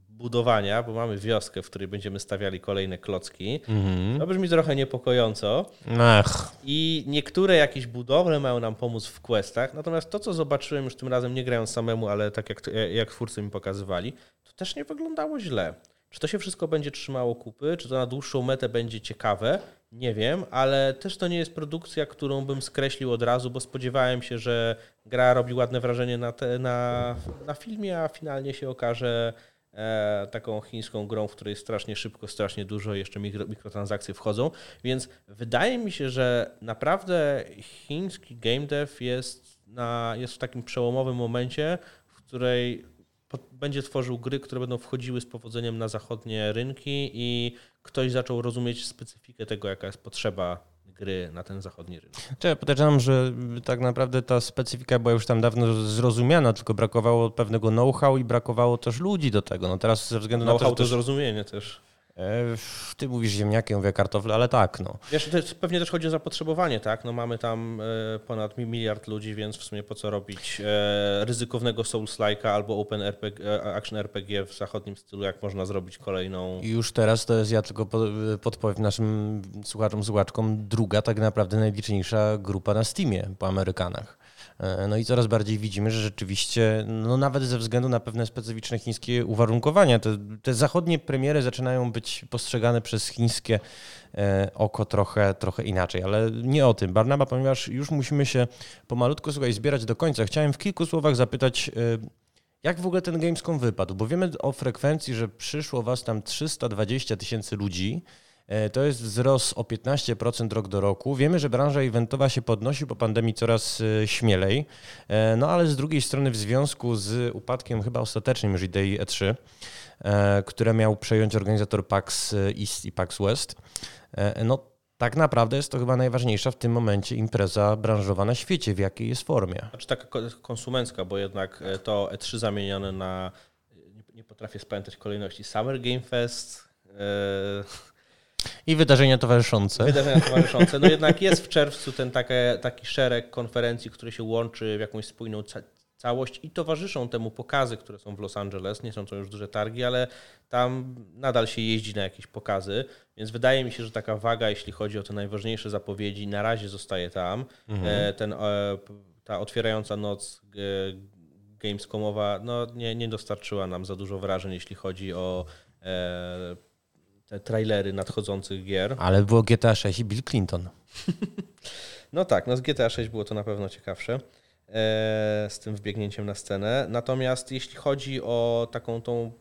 budowania, bo mamy wioskę, w której będziemy stawiali kolejne klocki. Mhm. To brzmi trochę niepokojąco. Ach. I niektóre jakieś budowle mają nam pomóc w questach, natomiast to, co zobaczyłem już tym razem, nie grając samemu, ale tak jak, jak twórcy mi pokazywali, to też nie wyglądało źle. Czy to się wszystko będzie trzymało kupy, czy to na dłuższą metę będzie ciekawe, nie wiem, ale też to nie jest produkcja, którą bym skreślił od razu, bo spodziewałem się, że gra robi ładne wrażenie na, te, na, na filmie, a finalnie się okaże e, taką chińską grą, w której strasznie szybko, strasznie dużo jeszcze mikro, mikrotransakcje wchodzą. Więc wydaje mi się, że naprawdę chiński game dev jest, na, jest w takim przełomowym momencie, w której będzie tworzył gry, które będą wchodziły z powodzeniem na zachodnie rynki i ktoś zaczął rozumieć specyfikę tego, jaka jest potrzeba gry na ten zachodni rynek. Czy podejrzewam, że tak naprawdę ta specyfika była już tam dawno zrozumiana, tylko brakowało pewnego know-how i brakowało też ludzi do tego. No teraz ze względu know na to, to zrozumienie też. E, ty mówisz ziemniaki, ja mówię kartofle, ale tak, no. Wiesz, to pewnie też chodzi o zapotrzebowanie, tak? No mamy tam e, ponad miliard ludzi, więc w sumie po co robić e, ryzykownego Souls-like'a albo Open RPG, Action RPG w zachodnim stylu, jak można zrobić kolejną... Już teraz to jest, ja tylko podpowiem naszym słuchaczom, słuchaczkom, druga tak naprawdę najliczniejsza grupa na Steamie po Amerykanach. E, no i coraz bardziej widzimy, że rzeczywiście, no nawet ze względu na pewne specyficzne chińskie uwarunkowania, te, te zachodnie premiery zaczynają być postrzegane przez chińskie e, oko trochę, trochę inaczej, ale nie o tym. Barnaba, ponieważ już musimy się pomalutko, słuchaj, zbierać do końca. Chciałem w kilku słowach zapytać, e, jak w ogóle ten Gamescom wypadł? Bo wiemy o frekwencji, że przyszło was tam 320 tysięcy ludzi. E, to jest wzrost o 15% rok do roku. Wiemy, że branża eventowa się podnosi po pandemii coraz e, śmielej, e, no ale z drugiej strony w związku z upadkiem chyba ostatecznym już idei E3, które miał przejąć organizator PAX East i PAX West, no tak naprawdę jest to chyba najważniejsza w tym momencie impreza branżowa na świecie, w jakiej jest formie. Znaczy taka konsumencka, bo jednak to E3 zamienione na, nie potrafię spamiętać kolejności, Summer Game Fest, i wydarzenia towarzyszące. Wydarzenia towarzyszące. No jednak jest w czerwcu ten taki, taki szereg konferencji, który się łączy w jakąś spójną ca całość i towarzyszą temu pokazy, które są w Los Angeles. Nie są to już duże targi, ale tam nadal się jeździ na jakieś pokazy, więc wydaje mi się, że taka waga, jeśli chodzi o te najważniejsze zapowiedzi, na razie zostaje tam. Mhm. E, ten, e, ta otwierająca noc Gamescomowa no, nie, nie dostarczyła nam za dużo wrażeń, jeśli chodzi o e, te trailery nadchodzących gier. Ale było GTA 6 i Bill Clinton. no tak, no z GTA 6 było to na pewno ciekawsze e, z tym wbiegnięciem na scenę. Natomiast jeśli chodzi o taką tą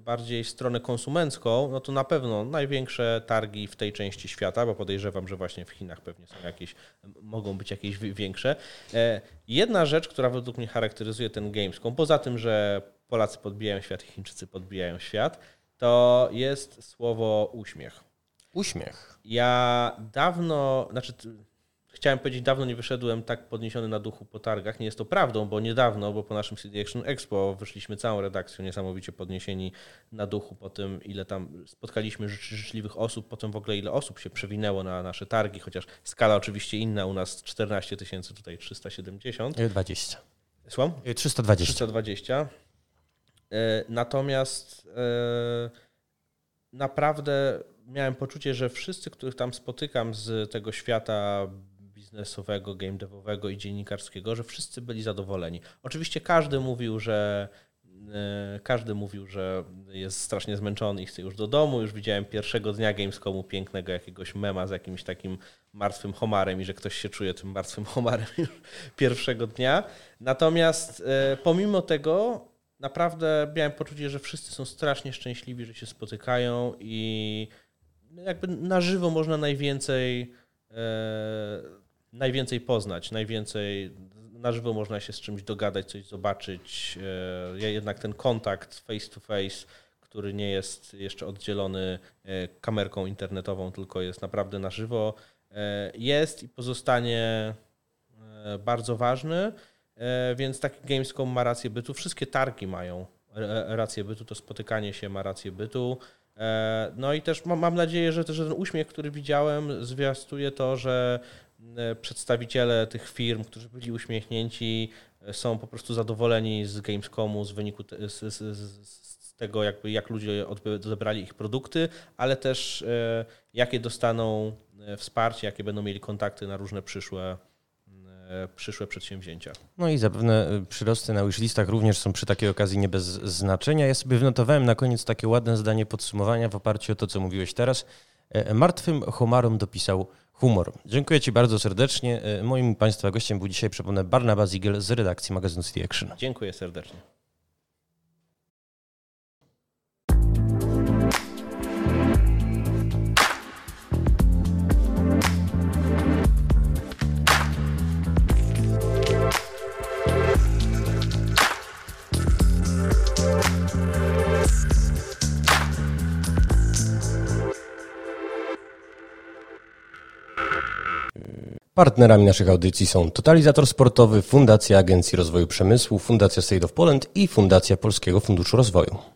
bardziej stronę konsumencką, no to na pewno największe targi w tej części świata, bo podejrzewam, że właśnie w Chinach pewnie są jakieś, mogą być jakieś większe. E, jedna rzecz, która według mnie charakteryzuje ten Gamescom, poza tym, że Polacy podbijają świat i Chińczycy podbijają świat, to jest słowo uśmiech. Uśmiech. Ja dawno, znaczy chciałem powiedzieć, dawno nie wyszedłem tak podniesiony na duchu po targach. Nie jest to prawdą, bo niedawno, bo po naszym CD Action Expo wyszliśmy całą redakcją niesamowicie podniesieni na duchu po tym, ile tam spotkaliśmy życzliwych osób, potem w ogóle ile osób się przewinęło na nasze targi, chociaż skala oczywiście inna, u nas 14 tysięcy, tutaj 370. 20. Słucham? 320. 320. Natomiast e, naprawdę miałem poczucie, że wszyscy, których tam spotykam z tego świata biznesowego, game devowego i dziennikarskiego, że wszyscy byli zadowoleni. Oczywiście każdy mówił, że e, każdy mówił, że jest strasznie zmęczony i chce już do domu. Już widziałem pierwszego dnia Gamescomu pięknego jakiegoś mema z jakimś takim martwym homarem i że ktoś się czuje tym martwym homarem już pierwszego dnia. Natomiast e, pomimo tego naprawdę miałem poczucie, że wszyscy są strasznie szczęśliwi, że się spotykają i jakby na żywo można najwięcej, e, najwięcej poznać, najwięcej na żywo można się z czymś dogadać, coś zobaczyć. E, jednak ten kontakt face to face, który nie jest jeszcze oddzielony e, kamerką internetową, tylko jest naprawdę na żywo, e, jest i pozostanie e, bardzo ważny. E, więc taki Gamescom ma rację bytu. Wszystkie targi mają rację bytu, to spotykanie się ma rację bytu. E, no i też mam, nadzieję, że, że ten uśmiech, który widziałem, zwiastuje to, że e, przedstawiciele tych firm, którzy byli uśmiechnięci, są po prostu zadowoleni z Gamescomu, z wyniku z, tego, jakby, jak ludzie odebrali ich produkty, ale też jakie dostaną wsparcie, jakie będą mieli kontakty na różne przyszłe E, przyszłe przedsięwzięcia. No i zapewne e, przyrosty na wishlistach również są przy takiej okazji nie bez znaczenia. Ja sobie wynotowałem na koniec takie ładne zdanie podsumowania w oparciu o to, co mówiłeś teraz. E, martwym homarom dopisał humor. Dziękuję Ci bardzo serdecznie. Moim Państwa gościem był dzisiaj, przypomnę, Barnabas Ziegel z redakcji magazynu City Action. Dziękuję serdecznie. Partnerami naszych audycji są Totalizator Sportowy, Fundacja Agencji Rozwoju Przemysłu, Fundacja State of Poland i Fundacja Polskiego Funduszu Rozwoju.